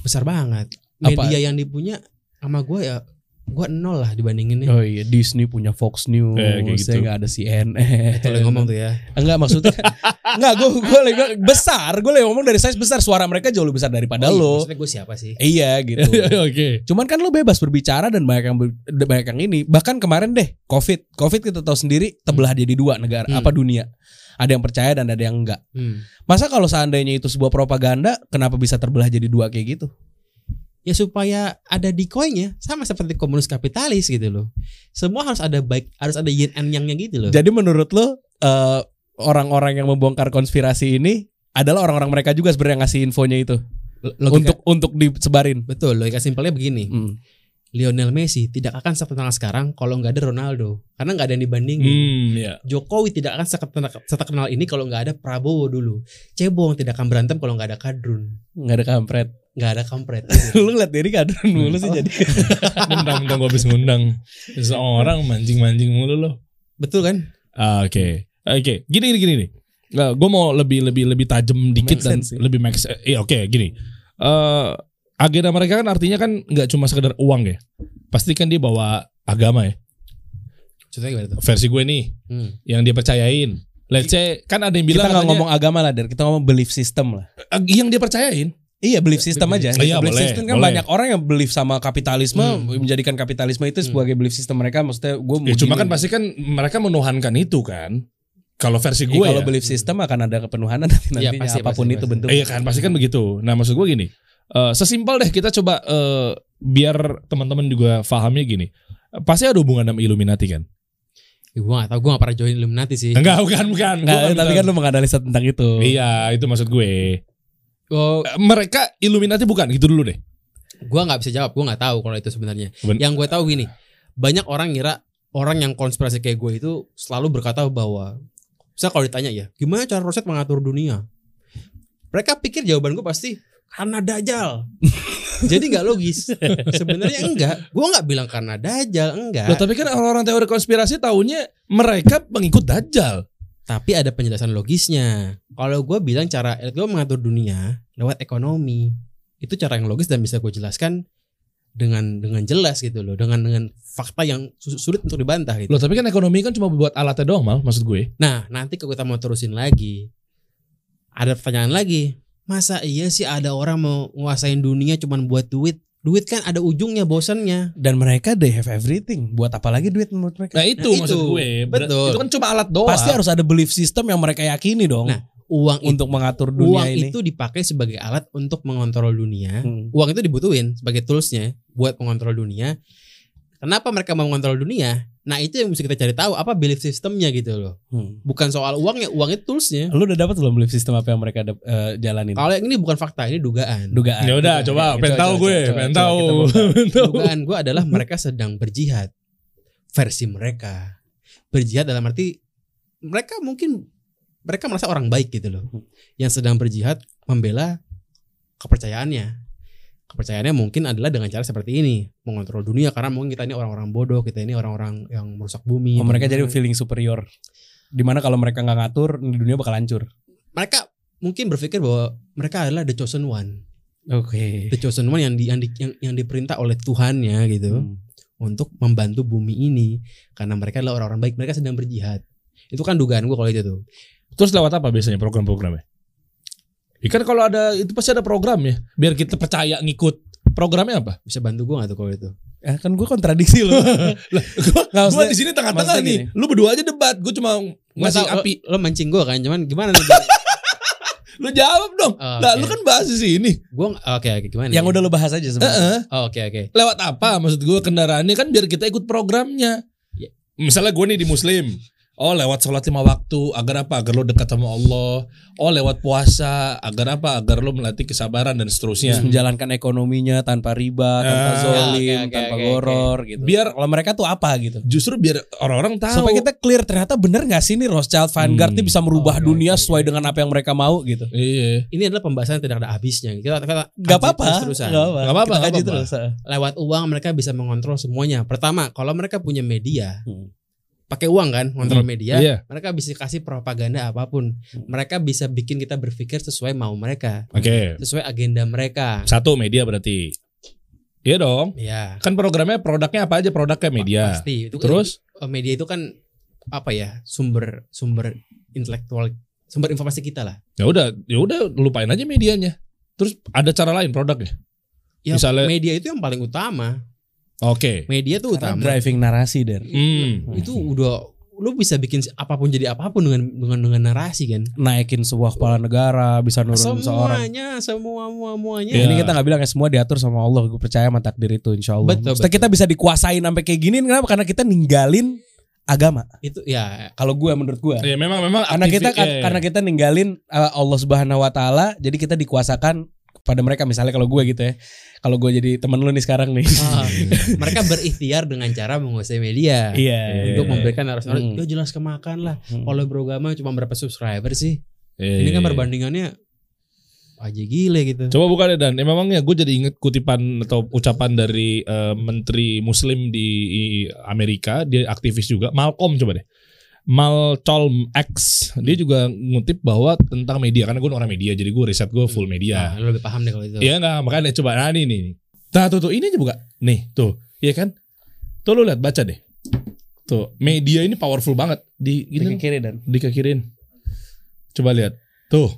A: besar banget
D: Apa?
A: media yang dipunya sama gue ya gue nol lah dibandinginnya
D: Oh iya, Disney punya Fox News,
B: Eh, kayak gitu.
D: saya nggak ada CNN.
A: Itu yang ngomong tuh ya.
D: Enggak maksudnya Enggak gue gue lagi besar Gue lagi ngomong dari size besar Suara mereka jauh lebih besar daripada
A: Oh iya,
D: lo.
A: maksudnya gue siapa sih?
D: Iya gitu.
B: Oke.
D: Cuman kan lo bebas berbicara Dan banyak yang banyak yang ini. Bahkan kemarin deh Covid. Covid kita tahu sendiri Terbelah jadi dua negara
A: Hmm.
D: Apa dunia. Ada yang percaya dan ada yang enggak.
A: Hmm.
D: Masa kalau seandainya itu sebuah propaganda Kenapa bisa terbelah jadi dua kayak gitu
A: ya supaya ada decoy-nya sama seperti komunis kapitalis gitu loh. Semua harus ada baik harus ada yin and yang-nya gitu loh.
D: Jadi menurut lo eh, Orang-orang yang membongkar konspirasi ini Adalah orang-orang mereka juga sebenarnya yang ngasih infonya itu?
A: Logika-
D: Untuk untuk disebarin?
A: Betul logika simpelnya begini.
D: Hmm.
A: Lionel Messi tidak akan seterkenal sekarang kalau nggak ada Ronaldo karena nggak ada yang dibandingin
B: Hmm, ya.
A: Jokowi tidak akan seterkenal, ini kalau nggak ada Prabowo dulu. Cebong tidak akan berantem kalau nggak ada Kadrun.
D: Nggak ada kampret
A: Nggak ada Kampret.
D: lu ngeliat diri kadrun mulu sih
A: Oh.
D: jadi
B: Mentang-mentang gue habis ngundang seorang mancing-mancing mulu loh.
A: Betul kan?
B: Ah, Oke, oke. Gini gini gini nih. gue mau lebih lebih lebih tajam dikit
D: Make
B: dan
D: sih.
B: lebih max. Iya oke gini. Eh agenda mereka kan artinya kan nggak cuma sekedar uang ya. Pasti kan dia bawa agama ya.
A: Contohnya gimana tuh?
B: Versi gue nih
A: Hmm.
B: yang dia percayain. Let's say kan ada yang
D: kita
B: bilang
D: nggak
B: katanya,
D: ngomong agama lah der kita ngomong belief system lah
B: yang dia percayain.
D: iya belief system aja
B: Iya,
D: belief
B: boleh,
D: system kan
B: boleh.
D: banyak orang yang belief sama kapitalisme
A: Hmm.
D: menjadikan kapitalisme itu sebagai belief system mereka maksudnya gue
B: Ya, cuma kan pasti kan mereka menuhankan itu kan. Kalau versi gue
D: kalau
B: ya.
D: belief system akan ada kepenuhanan nanti
A: Iya,
D: nantinya
A: pasti,
D: apa pun
A: pasti,
D: itu
A: pasti.
D: bentuk
B: Iya kan pasti kan begitu. Nah maksud gue gini, eh, sesimpel deh kita coba eh, biar teman-teman juga pahamnya gini. Pasti ada hubungan sama Illuminati kan?
A: Ya, gue gak tau, gue gak pernah join Illuminati sih.
B: Enggak, bukan, bukan.
D: Nggak,
B: Gua
D: tapi kan lu menganalisa tentang itu
B: Iya, itu maksud gue.
A: Oh,
B: Eh, Mereka Illuminati bukan, gitu dulu deh.
A: gue gak bisa jawab, gue gak tahu kalau itu sebenarnya.
B: Ben-
A: Yang gue tahu gini, banyak orang ngira orang yang konspirasi kayak gue itu selalu berkata bahwa, saya kalau ditanya ya, gimana cara Roset mengatur dunia? Mereka pikir jawaban gue pasti karena dajal. Jadi nggak logis. Sebenarnya enggak. Gue nggak bilang karena dajal, enggak.
B: Loh, tapi kan orang-orang teori konspirasi tahunya mereka pengikut Dajjal.
A: Tapi ada penjelasan logisnya. Kalau gue bilang cara elit gue mengatur dunia lewat ekonomi, itu cara yang logis dan bisa gue jelaskan dengan dengan jelas gitu loh, dengan dengan fakta yang su- sulit untuk dibantah gitu.
B: Loh, tapi kan ekonomi kan cuma buat alatnya doang, mal maksud gue.
A: Nah nanti kalau kita mau terusin lagi, ada pertanyaan lagi, masa iya sih ada orang mau nguasain dunia cuman buat duit? Duit kan ada ujungnya, bosannya.
D: dan mereka they have everything buat apa lagi duit menurut mereka
B: Nah, itu
A: Nah,
B: maksud
A: itu.
B: gue. Ber-
A: Betul.
B: Itu kan cuma alat doang.
D: pasti harus ada belief system yang mereka yakini dong
A: Nah, Uang itu,
D: untuk mengatur dunia
A: uang
D: ini
A: itu dipakai sebagai alat untuk mengontrol dunia.
D: Hmm.
A: uang itu dibutuhin sebagai toolsnya buat mengontrol dunia. Kenapa mereka mau mengontrol dunia? Nah itu yang mesti kita cari tahu apa belief systemnya gitu loh.
D: Hmm.
A: Bukan soal uangnya, uangnya toolsnya.
D: Lu udah dapat belum belief system apa yang mereka eh, jalanin?
A: Kalau yang ini bukan fakta, ini dugaan.
D: Dugaan.
B: Ya udah, coba,
A: Coba,
B: pengen
A: coba,
B: tahu
A: coba,
B: gue,
A: coba,
B: pengen tahu. Pengen.
A: Dugaan gue adalah mereka sedang berjihad. Versi mereka. Berjihad dalam arti mereka mungkin mereka merasa orang baik gitu loh. Yang sedang berjihad membela kepercayaannya. Kepercayaannya mungkin adalah dengan cara seperti ini, mengontrol dunia karena mungkin kita ini orang-orang bodoh, kita ini orang-orang yang merusak bumi.
D: Oh, mereka jadi feeling superior. Di mana kalau mereka nggak ngatur, dunia bakal hancur.
A: mereka mungkin berpikir bahwa mereka adalah the chosen one.
D: Oke.
A: The chosen one yang di, yang, di- yang, yang diperintah oleh Tuhannya gitu.
D: Hmm.
A: untuk membantu bumi ini karena mereka adalah orang-orang baik mereka sedang berjihad itu kan dugaan gue kalau itu tuh
B: Terus lewat apa biasanya program-programnya? Ya kan kalau ada itu pasti ada program ya, biar kita percaya ngikut. Programnya apa?
A: bisa bantu gue gak tuh kalau itu
D: Eh, kan gue kontradiksi.
B: Gua, gua
D: maksudnya-
B: di sini tengah-tengah nih. Lu berdua aja debat, gue cuma ngasih api.
A: lo, lo mancing gue kan cuman gimana nih
B: Lu jawab dong.
A: Oh,
B: Lah, lu kan bahas di sini.
A: gue oke oke gimana
D: yang
A: nih?
D: udah lu bahas aja sebenarnya.
B: Heeh.
A: oh, oke oke
B: Lewat apa? Maksud gue kendaraannya kan biar kita ikut programnya.
A: Ya.
B: Misalnya gue nih di Muslim. Oh lewat sholat lima waktu agar apa? Agar lo dekat sama Allah. Oh lewat puasa agar apa? Agar lo melatih kesabaran dan seterusnya.
D: Terus menjalankan ekonominya tanpa riba, tanpa
B: Ah,
D: zolim,
A: oke, oke,
D: tanpa
A: oke,
D: goror gitu.
B: Biar-
D: kalau mereka tuh apa gitu.
B: Justru biar orang-orang tahu.
D: Supaya kita clear ternyata bener gak sih nih Rothschild Vanguard
B: Hmm.
D: nih bisa merubah
A: Oke,
D: dunia
A: oke,
D: sesuai
A: oke.
D: dengan apa yang mereka mau gitu.
B: Iya.
A: ini adalah pembahasan yang tidak ada habisnya kita, kita
D: Gak apa-apa.
A: terusan
D: Gak apa-apa.
B: Nggak apa-apa, nggak apa-apa.
D: terus. ah.
A: lewat uang mereka bisa mengontrol semuanya pertama kalau mereka punya media
D: Hmm.
A: Pakai uang kan kontrol
B: Hmm,
A: media
B: iya.
A: mereka bisa kasih propaganda apa pun
D: Hmm.
A: mereka bisa bikin kita berpikir sesuai mau mereka
B: Oke.
A: sesuai agenda mereka
B: Satu media berarti. Iya dong.
A: ya
B: Kan programnya produknya apa aja? Produknya media.
A: pasti itu
B: Terus
A: eh, media itu kan apa ya sumber sumber intelektual sumber informasi kita lah
B: ya udah, ya udah lupain aja medianya. Terus ada cara lain produknya.
A: ya
B: Misalnya-
A: media itu yang paling utama
B: Oke.
A: media itu
D: Karena
A: utama
D: driving narasi dan
B: Hmm.
A: itu udah lu bisa bikin apa pun jadi apa pun dengan dengan dengan narasi kan
D: naikin sebuah kepala negara bisa nurun seorang.
A: semuanya semua semua semuanya
B: Iya.
D: Ini kita nggak bilang ya semua diatur sama Allah. Gue percaya sama takdir itu insya Allah.
A: Betul, betul.
D: kita bisa dikuasain sampai kayak gini kenapa? Karena kita ninggalin agama.
A: itu ya
D: Kalau gue menurut gue.
B: Ya memang memang
D: Karena kita
B: iya, iya.
D: karena kita ninggalin uh, Allah Subhanahu wa taala, jadi kita dikuasakan kepada mereka misalnya kalau gue gitu ya. Kalau gue jadi temen lu nih sekarang nih.
A: ah, mereka berikhtiar dengan cara menguasai media
D: Iya.
A: untuk memberikan narasi
D: Hmm.
A: ya jelas kemakan lah
D: Hmm.
A: kalau beragama cuma berapa subscriber sih
B: Iya,
A: ini
B: iya,
A: kan
B: iya.
A: perbandingannya aja gile gitu
B: Coba buka deh dan ya gue jadi inget kutipan atau ucapan dari eh, menteri Muslim di Amerika, dia aktivis juga, Malcolm coba deh. Malcolm X dia juga ngutip bahwa tentang media karena gue orang media jadi gue riset gue full media.
A: Nah, lu lebih paham deh kalau itu
B: Iya nggak makanya coba nah ini nih. Nah tuh tuh ini aja buka. Nih tuh, iya kan? Tuh lu lihat baca deh. Tuh media ini powerful banget di
D: Di
B: gini
D: kiri dan.
B: di kirin. Coba lihat. Tuh.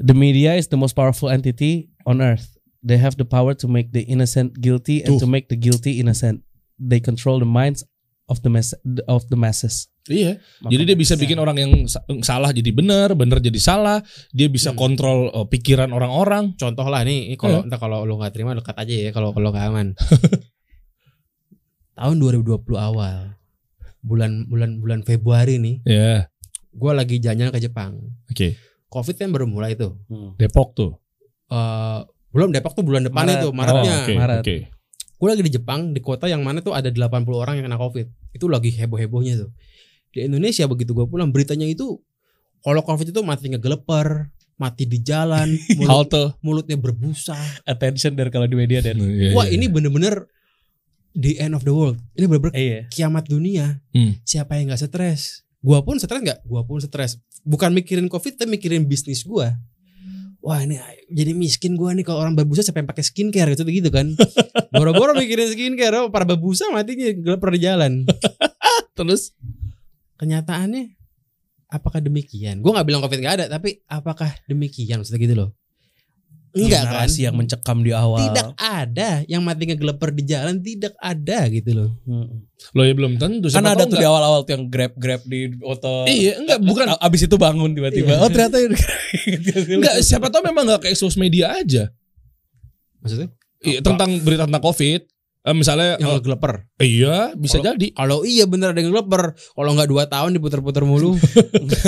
D: The media is the most powerful entity on earth. They have the power to make the innocent guilty and
B: Tuh.
D: to make the guilty innocent. They control the minds of the mass of the masses.
B: Iya. Jadi dia bisa bikin orang yang sa- salah jadi benar, benar jadi salah. Dia bisa
A: Hmm.
B: kontrol uh, pikiran orang-orang.
A: contoh lah nih ini kalau entah kalau lu nggak terima dekat aja ya kalau kalau nggak aman tahun 2020 awal bulan bulan bulan Februari nih
B: Ya,
A: gue lagi jalan ke Jepang
B: oke.
A: covid kan baru mulai tuh
D: Hmm.
B: Depok tuh.
A: Eh belum Depok tuh bulan depan
D: Maret.
A: itu Maretnya
B: Oh, oke,
D: Maret.
B: oke.
A: gue lagi di Jepang di kota yang mana tuh ada 80 orang yang kena covid itu lagi heboh hebohnya tuh di Indonesia begitu gue pulang beritanya itu kalau covid itu mati ngegeleper mati di jalan mulut,
B: Halte.
A: mulutnya berbusa
D: Attention dari kalau di media dan.
B: Iya,
A: wah
B: iya.
A: ini bener-bener the end of the world ini bener-bener
D: Iya.
A: kiamat dunia
B: Hmm.
A: siapa yang nggak stres gua pun stres nggak gua pun stres bukan mikirin covid tapi mikirin bisnis gua wah ini jadi miskin gua nih kalau orang berbusa siapa yang pakai skincare? Gitu gitu kan. Boro-boro mikirin skincare. Oh, para berbusa matinya gelepar di jalan.
B: Terus?
A: Kenyataannya apakah demikian? Gua nggak bilang covid nggak ada tapi apakah demikian? Maksudnya gitu loh enggak kan
D: narasi yang mencekam di awal.
A: tidak ada yang mati ngegeleper di jalan tidak ada gitu loh
D: Hmm.
B: lo ya belum tentu.
D: Kan
B: Siapa
D: ada tuh di awal-awal tuh yang grab grab di foto.
B: Iya, enggak bukan
D: Abis itu bangun tiba-tiba.
A: Iya.
D: Oh ternyata
B: enggak siapa tahu memang enggak kayak sos media aja.
A: maksudnya
B: Iya, tentang berita tentang Covid. Eh, misalnya
A: yang
B: oh,
A: ngegleper.
B: iya bisa
A: Kalau-
B: jadi.
A: Kalau iya bener ada yang ngegleper. Kalau nggak dua tahun diputer-puter mulu.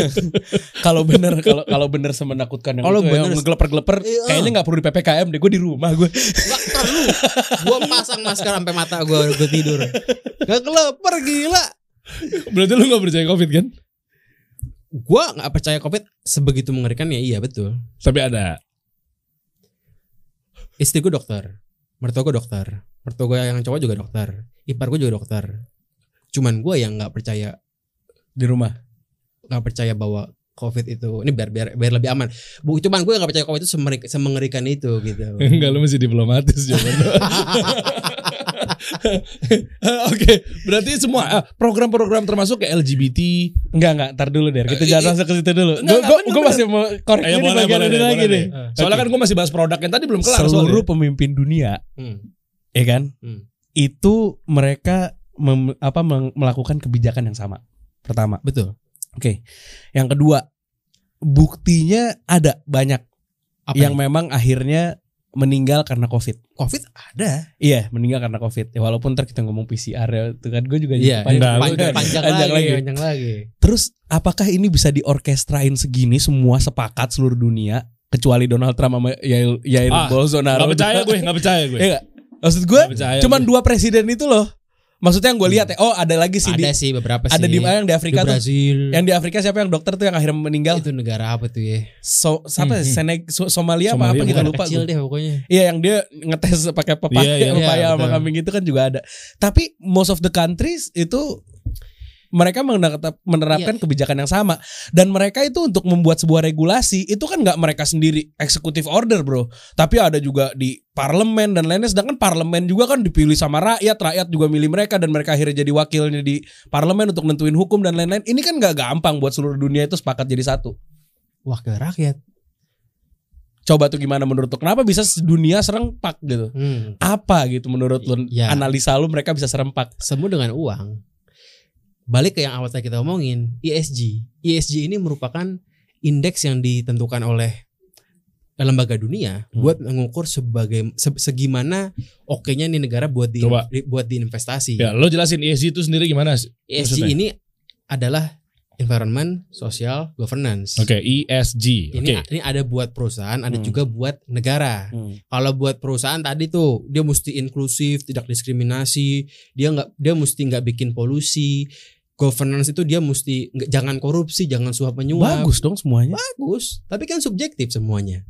D: Kalau bener kalau kalau bener semenakutkan yang
A: Kalau
D: itu ya,
A: bener-
D: ngegeleper-geleper
A: Iya.
D: kayaknya nggak perlu di PPKM deh. Gue di rumah gue.
A: Nggak perlu. Gua pasang masker sampai mata gua gua tidur. Gak ngegleper gila.
B: Berarti lu gak percaya covid kan?
A: Gua nggak percaya covid sebegitu mengerikan ya iya betul.
B: Tapi ada.
A: Istri gue dokter. Mertua gue dokter. Mertua gue yang cowok juga dokter. Ipar gue juga dokter. Cuman gue yang nggak percaya
D: Di rumah.
A: nggak percaya bahwa covid itu ini biar biar biar lebih aman. Bu, cuman gue nggak percaya covid itu semeri- semengerikan itu gitu.
B: Enggak lu masih diplomatis jawaban lu. Oke, berarti semua ah, program-program termasuk kayak LGBT.
D: Enggak enggak, ntar dulu deh. Kita
B: Eh,
D: jangan
B: i-
D: masuk ke situ dulu. Gue masih mau korek
B: Eh,
D: ini
B: boleh,
D: bagian ini lagi
B: deh. Soalnya kan gue masih bahas produk yang tadi belum kelar
D: Seluruh
B: soalnya.
D: pemimpin dunia,
A: Hmm.
D: Ya kan?
A: Hmm.
D: Itu mereka mem- apa melakukan kebijakan yang sama. Pertama.
A: Betul.
D: Oke. Yang kedua, buktinya ada banyak
A: Apa
D: yang
A: nih?
D: memang akhirnya meninggal karena Covid.
A: covid ada.
D: Iya, meninggal karena Covid. Ya, walaupun ntar kita ngomong PCR ya, itu kan gue juga
A: Iya,
B: enggak,
D: panjang,
A: panjang, panjang,
D: panjang
A: lagi,
D: lagi.
A: panjang lagi.
D: Terus apakah ini bisa diorkestrain segini semua sepakat seluruh dunia kecuali Donald Trump sama Yair, Yair
B: Ah,
D: Bolsonaro?
B: Gak percaya gue, gak percaya gue.
D: Iya? Maksud gue cuman dua presiden itu loh. Maksudnya yang gue lihat ya, oh ada lagi sih di
A: Ada sih beberapa sih.
D: ada di mana yang di
A: di
D: Afrika tuh.
A: Brazil.
D: Yang di Afrika siapa yang dokter tuh yang akhirnya meninggal?
A: itu negara apa tuh ya?
D: So, siapa?
B: Hmm, hmm.
D: Seneg, So- Somalia, apa
B: Somalia
D: apa gitu
B: bukan.
D: lupa
A: kecil deh pokoknya.
D: Iya yang dia ngetes pakai pepaya,
B: Iya, iya,
D: pepaya
A: iya,
D: sama kambing itu kan juga ada. Tapi most of the countries itu mereka menerap- menerapkan kebijakan yang sama. Dan mereka itu untuk membuat sebuah regulasi itu kan nggak mereka sendiri eksekutif order bro. Tapi ada juga di parlemen dan lainnya. Sedangkan parlemen juga kan dipilih sama rakyat rakyat juga milih mereka dan mereka akhirnya jadi wakilnya di parlemen untuk nentuin hukum dan lain-lain. Ini kan nggak gampang buat seluruh dunia itu sepakat jadi satu.
A: Wakil rakyat.
D: coba tuh gimana menurut lu kenapa bisa dunia serempak gitu?
A: Hmm.
D: apa gitu menurut lu
A: Ya.
D: analisa lu mereka bisa serempak?
A: Semua dengan uang. Balik ke yang awal tadi kita omongin, ESG. ESG ini merupakan indeks yang ditentukan oleh lembaga dunia
D: Hmm.
A: buat mengukur sebagai se- segimana oke-nya nih negara buat di,
B: Coba.
A: di- buat diinvestasi.
B: Ya, lo jelasin ESG itu sendiri gimana?
A: ESG
B: maksudnya?
A: ini adalah environment, social, governance.
B: Oke, ESG.
A: Ini
B: Oke.
A: ini ada buat perusahaan, ada
D: Hmm.
A: juga buat negara. Kalau buat perusahaan tadi tuh dia mesti inklusif, tidak diskriminasi, dia nggak dia mesti nggak bikin polusi. Governance itu dia mesti nggak jangan korupsi, jangan suap menyuap.
D: bagus dong semuanya
A: Bagus, tapi kan subjektif semuanya.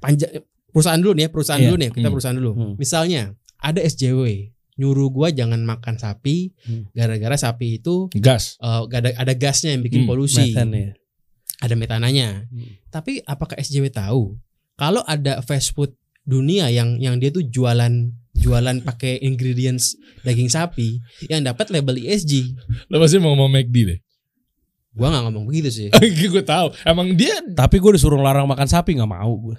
A: Panjang perusahaan dulu nih, ya, perusahaan
D: Iya.
A: dulu nih, kita
B: Hmm.
A: perusahaan dulu.
D: Hmm.
A: Misalnya ada SJW nyuruh gua jangan makan sapi
D: Hmm.
A: gara-gara sapi itu
B: Gas.
A: gak ada ada gasnya yang bikin
B: Hmm,
A: polusi
D: Methane ya
A: ada metananya.
D: Hmm.
A: Tapi apakah SJW tahu kalau ada fast food dunia yang yang dia tuh jualan jualan pakai ingredients daging sapi yang dapat label ESG?
B: Lo pasti mau ngomong McD deh.
A: Gua nggak ngomong begitu sih.
B: gue tahu. Emang dia
D: tapi gue disuruh larang makan sapi nggak mau gue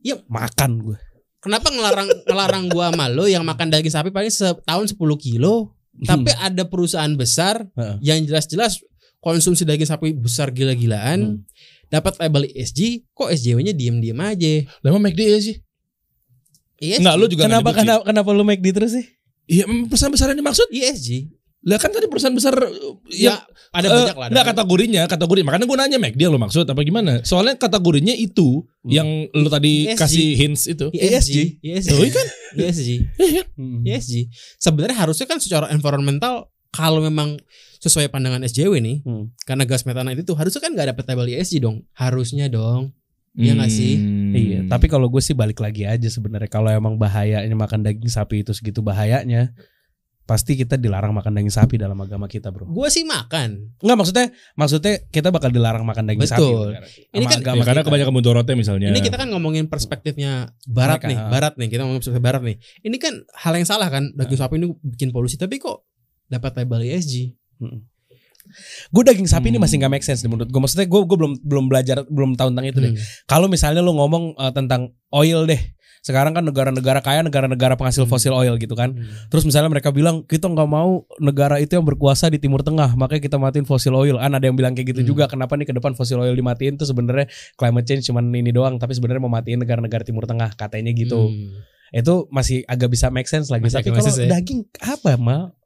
A: Iya.
D: makan gue
A: Kenapa ngelarang ngelarang gua sama lo yang makan daging sapi paling setahun 10 kilo, tapi ada perusahaan besar
D: Heeh.
A: yang jelas-jelas konsumsi daging sapi besar gila-gilaan,
D: Hmm.
A: dapat label ESG, kok SJW-nya diem-diem aja?
B: Lah, emang McD ESG?
A: ESG.
B: Enggak, lo juga
D: kenapa kenapa kenapa lu make di terus sih
B: Iya, emang perusahaan besar yang dimaksud?
A: ESG.
B: Lah kan tadi perusahaan besar uh,
A: Ya,
B: yang
A: ada
B: eh,
A: banyak lah. ada
B: Enggak kategorinya, kategori. Makanya gue nanya McD yang lo maksud apa gimana? Soalnya kategorinya itu
D: Hmm.
B: yang lo tadi
A: ESG.
B: kasih hints itu.
A: ESG. ESG.
B: Oh, iya kan?
A: ESG.
B: Iya.
D: Hmm.
A: ESG. Sebenarnya harusnya kan secara environmental kalau memang sesuai pandangan SJW nih,
D: Hmm.
A: karena gas metana itu tuh harusnya kan nggak dapet label ESG dong. Harusnya dong. Iya nggak sih?
B: Hmm.
D: Iya, tapi kalau gue sih balik lagi aja sebenarnya kalau emang bahayanya makan daging sapi itu segitu bahayanya, pasti kita dilarang makan daging sapi dalam agama kita, Bro.
A: Gue sih makan.
D: Enggak maksudnya maksudnya kita bakal dilarang makan daging sapi.
A: Betul.
D: negara kita.
A: Ini kan-
D: agama
B: Ya, karena
D: kita.
B: kebanyakan mudorotnya misalnya.
A: Ini kita kan ngomongin perspektifnya barat
D: Mereka,
A: nih,
D: ha.
A: barat nih. Kita ngomongin perspektif barat nih. Ini kan hal yang salah kan, daging sapi ini bikin polusi, tapi kok dapat label ESG?
D: Gue daging sapi ini
B: Hmm.
D: masih nggak make sense menurut gue. Maksudnya gue gue belum belum belajar belum tahu tentang itu deh.
A: Hmm.
D: Kalau misalnya lu ngomong eh, tentang oil deh. Sekarang kan negara-negara kaya, negara-negara penghasil
A: Hmm.
D: fosil oil gitu kan.
A: Hmm.
D: Terus misalnya mereka bilang kita nggak mau negara itu yang berkuasa di Timur Tengah, makanya kita matiin fosil oil. Kan ada yang bilang kayak gitu
A: Hmm.
D: juga. Kenapa nih ke depan fosil oil dimatiin tuh sebenarnya climate change cuman ini doang, tapi sebenarnya mau matiin negara-negara Timur Tengah katanya gitu.
A: Hmm.
D: Itu masih agak bisa make sense lagi.
A: Masih
D: Tapi kalau
A: ya.
D: daging apa mal?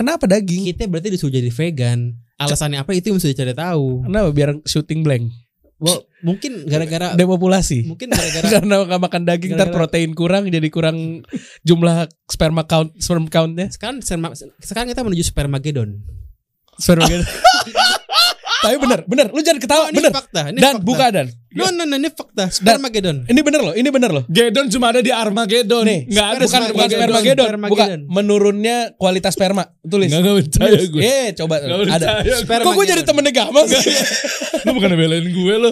D: Kenapa daging?
A: Kita berarti disuruh jadi vegan. Alasannya apa itu yang mesti dicari tahu.
D: Kenapa biar shooting blank?
A: Wah, mungkin gara-gara
D: Depopulasi.
A: mungkin gara-gara
D: Karena nggak makan daging ntar
A: Gara-gara-
D: protein kurang jadi kurang jumlah sperma count sperm countnya.
A: sekarang sperma- sekarang kita menuju spermagedon.
D: Sperma gitu. Tapi bener, bener. Lu jangan ketawa,
A: ini
D: bener.
A: fakta. Ini
D: Dan
A: fakta.
D: buka dan.
A: No, no, no, ini fakta. Spermagedon.
D: Ini bener loh, ini bener loh.
B: Gedon cuma ada di Armageddon.
D: Nih,
B: nggak ada
D: bukan bukan
A: spermagedon,
D: bukan menurunnya kualitas sperma. Tulis.
B: Nggak, nggak percaya gue.
D: Eh, coba
B: Nggak
D: ada. Kok gue jadi temennya Gamal sih?
B: Lu bukan belain gue lo.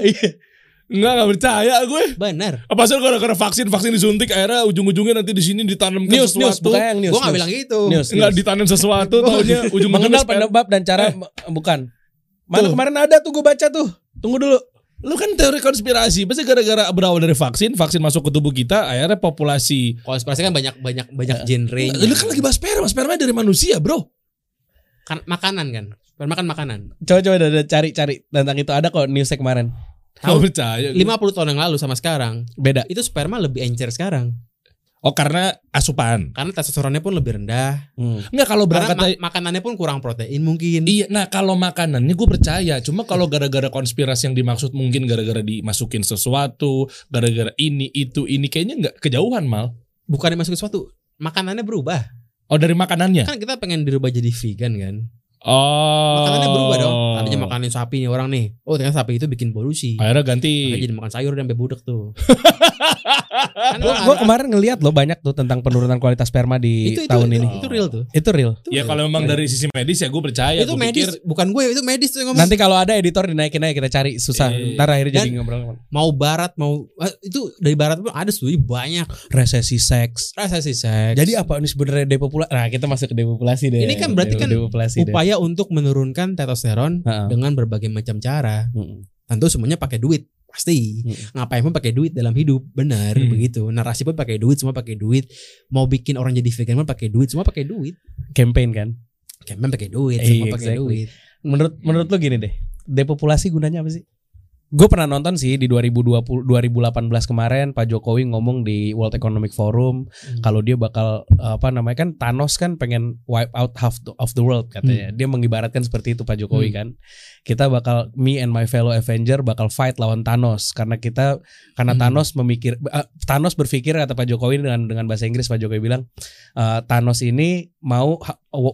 B: Enggak, nggak percaya gue.
A: Benar.
B: Apa sih gara-gara vaksin vaksin disuntik akhirnya ujung-ujungnya nanti di sini ditanamkan
D: News, news,
B: sesuatu.
D: bukan yang news.
A: Gua nggak
D: news.
A: bilang gitu.
D: News,
B: Enggak
D: news.
B: ditanam sesuatu taunya ujung-ujungnya
D: Mengenal penyebab dan cara bukan. Mana
B: Tuh.
D: kemarin ada tuh gue baca tuh. Tunggu dulu.
B: Lu kan teori konspirasi, pasti gara-gara berawal dari vaksin, vaksin masuk ke tubuh kita, akhirnya populasi.
A: Konspirasi kan banyak banyak banyak genre.
B: Lu kan lagi bahas sperma, sperma dari manusia, bro.
A: kan makanan kan. Sperma kan makanan.
D: Coba coba udah, udah cari-cari tentang itu ada kok newsnya kemarin.
B: Nggak percaya. gue.
A: 50 tahun yang lalu sama sekarang,
D: Beda.
A: itu sperma lebih encer sekarang.
B: Oh karena asupan.
A: Karena testosteronnya pun lebih rendah.
D: Hmm.
B: Enggak kalau
A: Karena
B: berangkat
A: ma- makanannya pun kurang protein mungkin.
B: Iya, nah kalau makanannya gue percaya. Cuma kalau gara-gara konspirasi yang dimaksud mungkin gara-gara dimasukin sesuatu, gara-gara ini itu ini kayaknya nggak kejauhan mal.
A: Bukan dimasukin sesuatu. Makanannya berubah.
B: Oh dari makanannya?
A: Kan kita pengen dirubah jadi vegan kan.
B: Oh.
A: Makanannya berubah dong. Tadinya makanin sapi nih orang nih. Oh ternyata sapi itu bikin polusi.
B: Akhirnya ganti.
A: Makanya jadi makan sayur dan sampai budek tuh. kan
D: kemarin ngeliat loh banyak tuh tentang penurunan kualitas sperma di
A: itu, itu,
D: tahun
A: itu,
D: ini.
A: Itu real tuh.
D: Itu real.
B: Ya kalau memang dari sisi medis ya gue percaya.
A: itu
B: Gua
A: medis,
B: pikir-
A: bukan gue, itu medis tuh yang ngomong.
D: Nanti kalau ada editor dinaikin aja kita cari susah.
B: Iya.
D: Ntar akhirnya jadi ngobrol
A: mau barat mau eh, itu dari barat pun ada studi banyak
D: resesi seks.
A: rasa sih seks.
D: Jadi apa ini sebenarnya depopulasi? Nah kita masuk ke depopulasi deh.
A: Ini kan berarti kan
D: depopulasi deh.
A: Upaya untuk menurunkan testosteron
D: Ha-ha.
A: dengan berbagai macam cara.
D: Mm.
A: Tentu semuanya pakai duit pasti.
D: Hmm.
A: Ngapain pun pakai duit dalam hidup, benar
B: Hmm.
A: begitu. Narasi pun pakai duit, semua pakai duit. Mau bikin orang jadi vegan pun pakai duit, semua pakai duit.
D: Campaign kan.
A: Campaign pakai duit,
D: Iya,
A: semua pakai
D: exactly.
A: duit.
D: Menurut menurut lu gini deh. Depopulasi gunanya apa sih? Gue pernah nonton sih di 2020 2018 kemarin Pak Jokowi ngomong di World Economic Forum
A: Hmm.
D: kalau dia bakal apa namanya kan Thanos kan pengen wipe out half the- of the world katanya. Dia mengibaratkan seperti itu Pak Jokowi
A: Hmm.
D: kan. Kita bakal me and my fellow Avenger bakal fight lawan Thanos karena kita karena
A: Hmm.
D: Thanos memikir eh, Thanos berpikir kata Pak Jokowi dengan dengan bahasa Inggris Pak Jokowi bilang eh, Thanos ini mau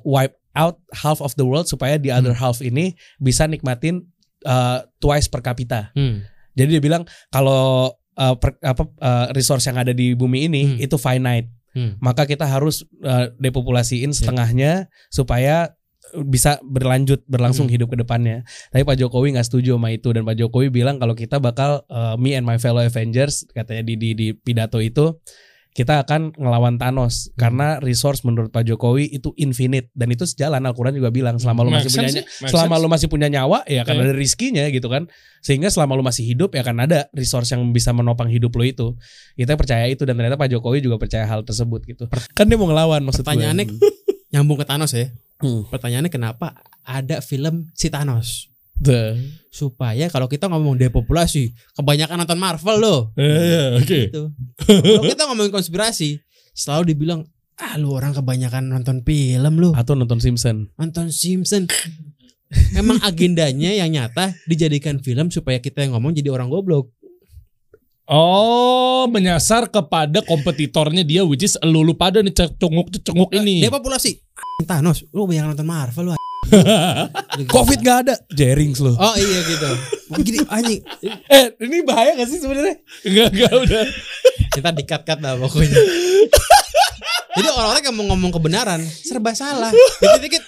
D: wipe out half of the world supaya the other half ini bisa nikmatin uh, twice per kapita.
A: Hmm.
D: Jadi dia bilang kalau uh, per- apa uh, resource yang ada di bumi ini
A: Hmm.
D: itu finite,
A: Hmm.
D: maka kita harus uh, depopulasiin setengahnya supaya bisa berlanjut berlangsung
A: Hmm.
D: hidup ke depannya. Tapi Pak Jokowi nggak setuju sama itu dan Pak Jokowi bilang kalau kita bakal uh, me and my fellow Avengers katanya di di, di pidato itu kita akan ngelawan Thanos karena resource menurut Pak Jokowi itu infinite dan itu sejalan Al-Qur'an juga bilang selama lu
B: Make
D: masih punya
B: sense
D: selama lu masih punya nyawa ya akan
B: Iya.
D: ada rizkinya gitu kan sehingga selama lu masih hidup ya akan ada resource yang bisa menopang hidup lu itu kita percaya itu dan ternyata Pak Jokowi juga percaya hal tersebut gitu kan dia mau ngelawan maksud gue.
A: Pertanyaannya nyambung ke Thanos ya.
D: Hmm.
A: Pertanyaannya kenapa ada film si Thanos?
D: Tuh.
A: Supaya kalau kita ngomong depopulasi, kebanyakan nonton Marvel loh.
B: Iya, oke.
A: Gitu. Kalau kita ngomongin konspirasi, selalu dibilang, ah lu orang kebanyakan nonton film lu,
D: atau nonton Simpson
A: nonton Simpson. Emang agendanya yang nyata dijadikan film supaya kita yang ngomong jadi orang goblok.
B: Oh, menyasar kepada kompetitornya dia which is elu lu pada nih cenguk-cenguk ini.
A: Depopulasi. Thanos, lu banyak nonton Marvel lu.
D: Covid nggak ada Jerings lu
A: Oh iya gitu. Gini anjing.
D: eh ini bahaya gak sih sebenarnya
B: Enggak, enggak udah.
A: Kita dikat-kat lah pokoknya. Jadi orang-orang yang mau ngomong kebenaran serba salah. Dikit-dikit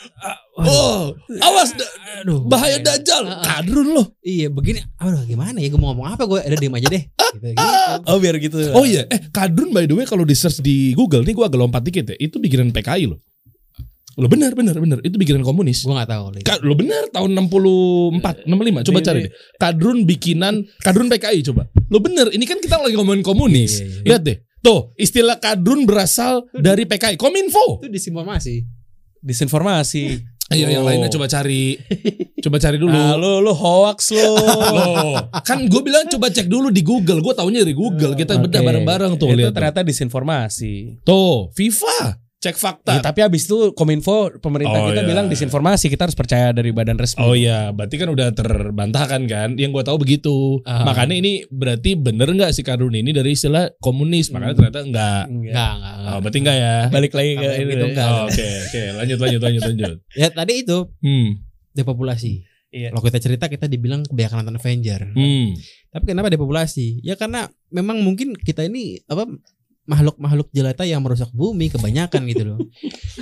B: Oh, awas da-
A: aduh
B: bahaya dajal. Kadrun lo.
A: Iya begini Aduh gimana ya gue mau ngomong apa gue Ada diem aja deh gitu, gitu.
D: oh biar gitu
B: Oh iya, eh kadrun by the way kalau di search di Google nih gua agak lompat dikit ya. Itu bikinan PKI lo. Lo benar benar benar itu bikinan komunis.
A: Gue gak tahu
B: Ka- lo benar tahun 64, 65 coba
D: Ini-
B: cari deh. Kadrun bikinan kadrun PKI coba. Lo bener, ini kan kita lagi ngomongin komunis.
A: Iya, iya, iya.
B: Lihat deh. Tuh, istilah kadrun berasal dari PKI. Kominfo.
A: Itu disinformasi
D: disinformasi
B: Ayo yang
D: Oh.
B: lainnya coba cari. coba cari dulu.
D: Nah, lu lu hoax lu.
B: Loh, kan gue bilang coba cek dulu di Google. Gue taunya dari Google. Kita bedah
D: Oke.
B: bareng-bareng tuh
D: Itu
B: lihat. tuh.
D: ternyata disinformasi.
B: Tuh, FIFA cek fakta.
D: Ya, tapi abis itu Kominfo pemerintah
B: Oh,
D: kita
B: iya.
D: bilang disinformasi, kita harus percaya dari badan resmi.
B: Oh iya, berarti kan udah terbantahkan kan? Yang gue tahu begitu.
A: Ah.
B: Makanya ini berarti bener nggak si Karun ini dari istilah komunis? Makanya ternyata enggak.
D: Enggak.
A: Enggak, enggak, enggak.
B: Oh, berarti enggak ya?
D: Balik lagi ke
A: Kalau
D: ini.
A: gitu enggak.
B: Oh, Oke, oke, lanjut, lanjut, lanjut, lanjut.
A: Ya tadi itu
B: Hmm,
A: depopulasi.
D: Iya.
A: Kalau kita cerita kita dibilang kebanyakan nonton Avenger.
B: hmm.
A: Tapi kenapa depopulasi? Ya karena memang mungkin kita ini apa makhluk-makhluk jelata yang merusak bumi kebanyakan gitu loh.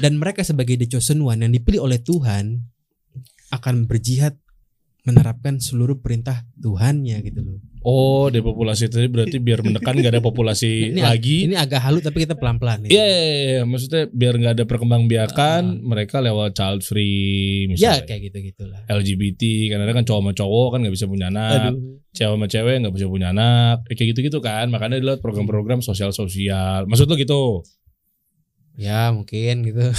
A: Dan mereka sebagai the chosen one yang dipilih oleh Tuhan akan berjihad menerapkan seluruh perintah Tuhannya gitu loh.
B: Oh, depopulasi tadi berarti biar menekan nggak ada populasi
A: Ini ag-
B: lagi.
A: Ini agak halu tapi kita pelan-pelan
B: Iya, iya, iya, maksudnya biar nggak ada perkembangbiakan, mereka lewat child free.
A: Ya
B: misalnya.
A: kayak gitu gitulah.
B: LGBT karena kan cowok sama cowok kan nggak bisa punya anak, cewek sama cewek nggak bisa punya anak, Ya, kayak gitu gitu kan. Makanya dia lewat program-program sosial sosial. Maksud lo gitu?
A: Ya mungkin gitu.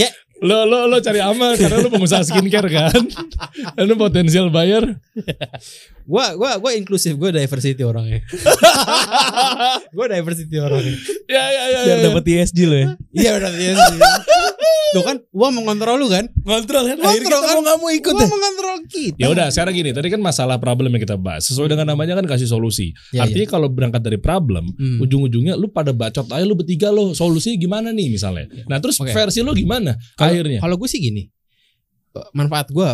A: ya
B: Lo lo lo cari aman karena lo pengusaha skincare kan, lo potensial buyer.
A: gua gua gua inklusif, gua diversity orangnya. gua diversity orangnya.
B: Ya ya ya.
D: Biar
B: ya.
D: dapat ESG lo ya.
A: Iya berarti ya. Tuh kan gua mengontrol lu kan?
D: Kontrol kan. Akhirnya kita
A: kan?
D: mau nggak mau ikut
A: Gua
D: deh.
A: mengontrol kita.
B: Ya udah, sekarang gini. Tadi kan masalah problem yang kita bahas. Sesuai dengan namanya kan kasih solusi.
A: Ya,
B: Artinya kalau berangkat dari problem,
A: Hmm.
B: ujung-ujungnya lu pada bacot aja lu bertiga lo. Solusinya gimana nih misalnya? Nah terus
A: Oke.
B: versi lu gimana?
A: Kalau-
B: akhirnya?
A: Kalau gue sih gini, manfaat gue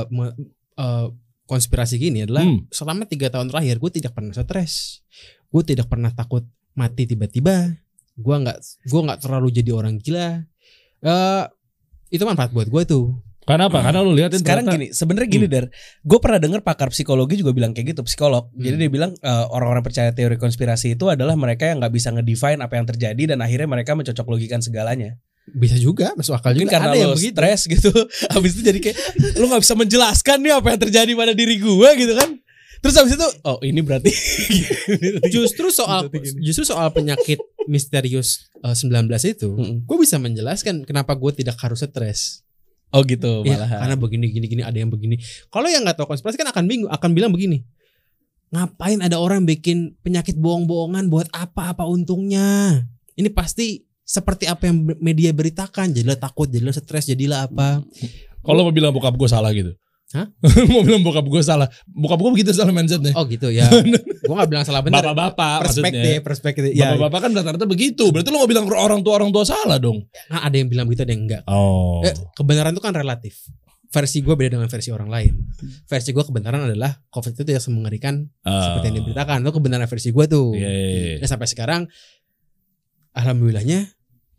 A: konspirasi gini adalah
B: Hmm.
A: selama tiga tahun terakhir gue tidak pernah stres, gue tidak pernah takut mati tiba-tiba, gue nggak gue nggak terlalu jadi orang gila. Eh itu manfaat buat gue tuh.
B: Karena apa? Karena lu lihatin
D: Sekarang
B: ternyata-
D: gini, sebenarnya gini der, gue pernah dengar pakar psikologi juga bilang kayak gitu, psikolog.
A: Hmm.
D: Jadi dia bilang eh, orang-orang percaya teori konspirasi itu adalah mereka yang nggak bisa ngedefine apa yang terjadi dan akhirnya mereka mencocok logikan segalanya.
A: Bisa juga masuk akal
D: Mungkin
A: juga.
D: karena
A: Ada yang
D: lo
A: begitu.
D: stres gitu, habis itu jadi kayak lu nggak bisa menjelaskan nih apa yang terjadi pada diri gue gitu kan. Terus habis itu, oh ini berarti
A: Justru soal justru soal penyakit misterius eh, 19 itu,
D: Mm-mm.
A: gue bisa menjelaskan kenapa gue tidak harus stres.
D: Oh gitu
A: Ya,
D: malahan.
A: karena begini gini gini ada yang begini. Kalau yang nggak tahu konspirasi kan akan bingung, akan bilang begini. Ngapain ada orang bikin penyakit bohong-bohongan buat apa-apa untungnya? Ini pasti seperti apa yang media beritakan. Jadilah takut, jadilah stres, jadilah apa?
B: Kalau mau bilang bokap gue salah gitu.
A: Hah?
B: mau bilang bokap gue salah. Bokap gue begitu salah mindsetnya.
A: Oh gitu ya. Gua nggak bilang salah benar.
B: Bapak-bapak
A: Perspektif,
B: maksudnya.
A: perspektif. Ya,
B: Bapak-bapak kan rata-rata begitu. Berarti lu mau bilang orang tua orang tua salah dong.
A: nah, ada yang bilang begitu, ada yang enggak.
B: Oh.
A: Eh, kebenaran itu kan relatif. Versi gue beda dengan versi orang lain. Versi gue kebenaran adalah COVID itu tidak semengerikan seperti yang diberitakan. Itu kebenaran versi gue tuh.
B: Iya, iya, iya.
A: Dan sampai sekarang alhamdulillahnya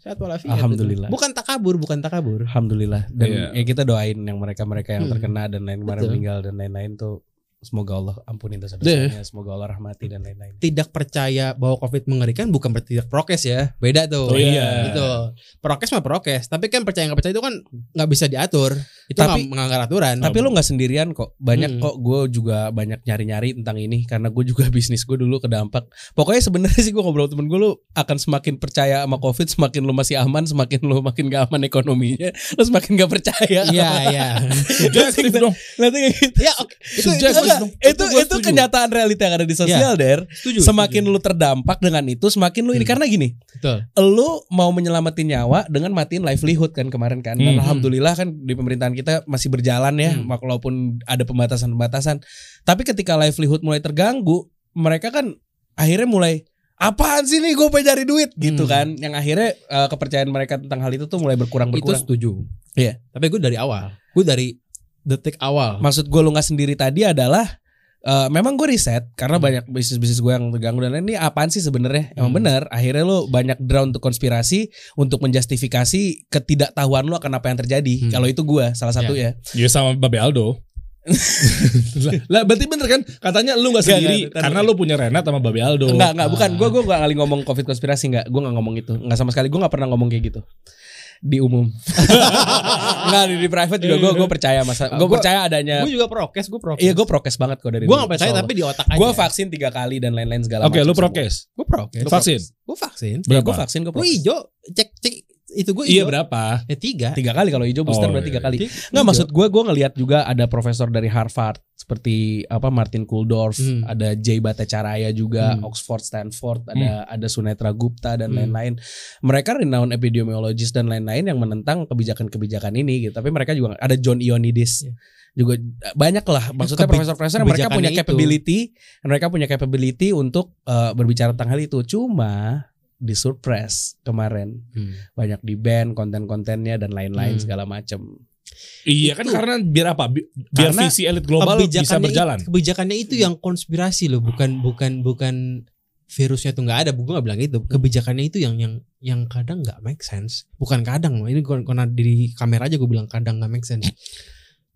A: sehat walafiat.
D: Alhamdulillah.
A: Bukan takabur, bukan takabur.
D: Alhamdulillah. Dan
B: Iya.
D: ya kita doain yang mereka-mereka yang
A: Hmm.
D: terkena dan lain kemarin
A: Betul.
D: meninggal dan lain-lain tuh semoga Allah ampunin dosa-dosanya, semoga Allah rahmati dan lain-lain.
A: Tidak percaya bahwa Covid mengerikan bukan berarti tidak prokes ya. Beda tuh.
B: Oh, iya.
A: Gitu. Prokes mah prokes, tapi kan percaya nggak percaya itu kan nggak bisa diatur. Itu
D: Tapi-
A: nggak melanggar aturan.
D: Tapi lu nggak sendirian kok. Banyak
A: Hmm.
D: kok gue juga banyak nyari-nyari tentang ini karena gue juga bisnis gue dulu kedampak. Pokoknya sebenarnya sih gue ngobrol sama temen gue lu akan semakin percaya sama Covid, semakin lu masih aman, semakin lu makin gak aman ekonominya, lu semakin gak percaya.
A: Iya, iya.
D: Nanti kayak gitu.
A: ya, oke. Itu,
B: Subjektif
A: enggak.
B: dong.
D: itu itu
B: setuju.
D: kenyataan realita yang ada di sosial der.
A: Setuju.
D: Semakin
A: setuju.
D: lu terdampak dengan itu, semakin lu ini
A: Hmm.
D: karena gini.
A: betul.
D: lu mau menyelamatin nyawa dengan matiin livelihood kan kemarin kan. Dan
B: Hmm.
D: alhamdulillah kan di pemerintahan kita masih berjalan ya,
A: Hmm.
D: walaupun ada pembatasan-pembatasan. Tapi ketika livelihood mulai terganggu, mereka kan akhirnya mulai apaan sih nih gue pengen cari duit gitu
A: Hmm.
D: kan. Yang akhirnya eh, kepercayaan mereka tentang hal itu tuh mulai berkurang
A: Itu
D: berkurang.
A: setuju.
D: Iya.
A: Tapi gue dari awal. Gue dari detik awal.
D: Maksud gue lu nggak sendiri tadi adalah eh, memang gue riset karena
A: Hmm.
D: banyak bisnis-bisnis gue yang terganggu dan lain ini apaan sih sebenarnya emang
A: Hmm.
D: bener akhirnya lu banyak drown untuk konspirasi untuk menjustifikasi ketidaktahuan lu akan apa yang terjadi
A: Hmm.
D: kalau itu gue salah satu ya
B: Ya sama Babe Aldo. lah, berarti bener kan katanya lu gak
D: Enggak,
B: sendiri
D: enggak,
B: karena lu punya Renat sama Babe Aldo.
D: enggak enggak
A: Ah.
D: bukan gue gue gak kali ngomong covid konspirasi enggak gue nggak ngomong itu enggak sama sekali gue nggak pernah ngomong kayak gitu di umum enggak di, di private juga gue gue percaya masa gue
A: Gua-
D: percaya adanya
A: Gue juga prokes, gue prokes.
D: iya gue prokes banget kok dari
A: gue nggak percaya tapi di otak aja.
D: gue vaksin tiga kali dan lain-lain segala
B: Oke,
D: macam
B: lu prokes.
A: Gue prokes.
B: Vaksin.
A: Gue vaksin.
D: Ya, gue
B: Berapa?
D: vaksin gue
A: hijau. Cek cek itu gue
B: Iya berapa?
A: Ya tiga.
D: Tiga kali kalau hijau booster
B: Oh,
D: berarti tiga
B: iya.
D: kali.
A: Tiga.
D: Nggak maksud gue, gue ngelihat juga ada profesor dari Harvard seperti apa Martin Kulldorff,
A: Hmm.
D: ada Jay Bhattacharya juga,
A: Hmm.
D: Oxford, Stanford, ada ada Sunetra Gupta dan
A: Hmm.
D: lain-lain. Mereka renowned epidemiologist dan lain-lain yang menentang kebijakan-kebijakan ini. Gitu. Tapi mereka juga ada John Ioannidis.
A: Iya.
D: Juga banyak lah maksudnya
A: Kebi-
D: profesor-profesor mereka punya
A: itu.
D: capability mereka punya capability untuk eh, berbicara tentang hal itu cuma di surprise kemarin
A: Hmm.
D: banyak di ban konten-kontennya dan lain-lain
A: Hmm.
D: segala macam
B: Iya kan
A: Itu.
B: karena biar apa? Bi- Biar
D: Karena
B: visi elit global bisa berjalan.
A: itu- kebijakannya itu yang konspirasi loh, bukan bukan bukan virusnya tuh nggak ada. Gue nggak bilang itu. Kebijakannya itu yang yang yang kadang nggak make sense. Bukan kadang. Ini karena di kamera aja gue bilang kadang nggak make sense.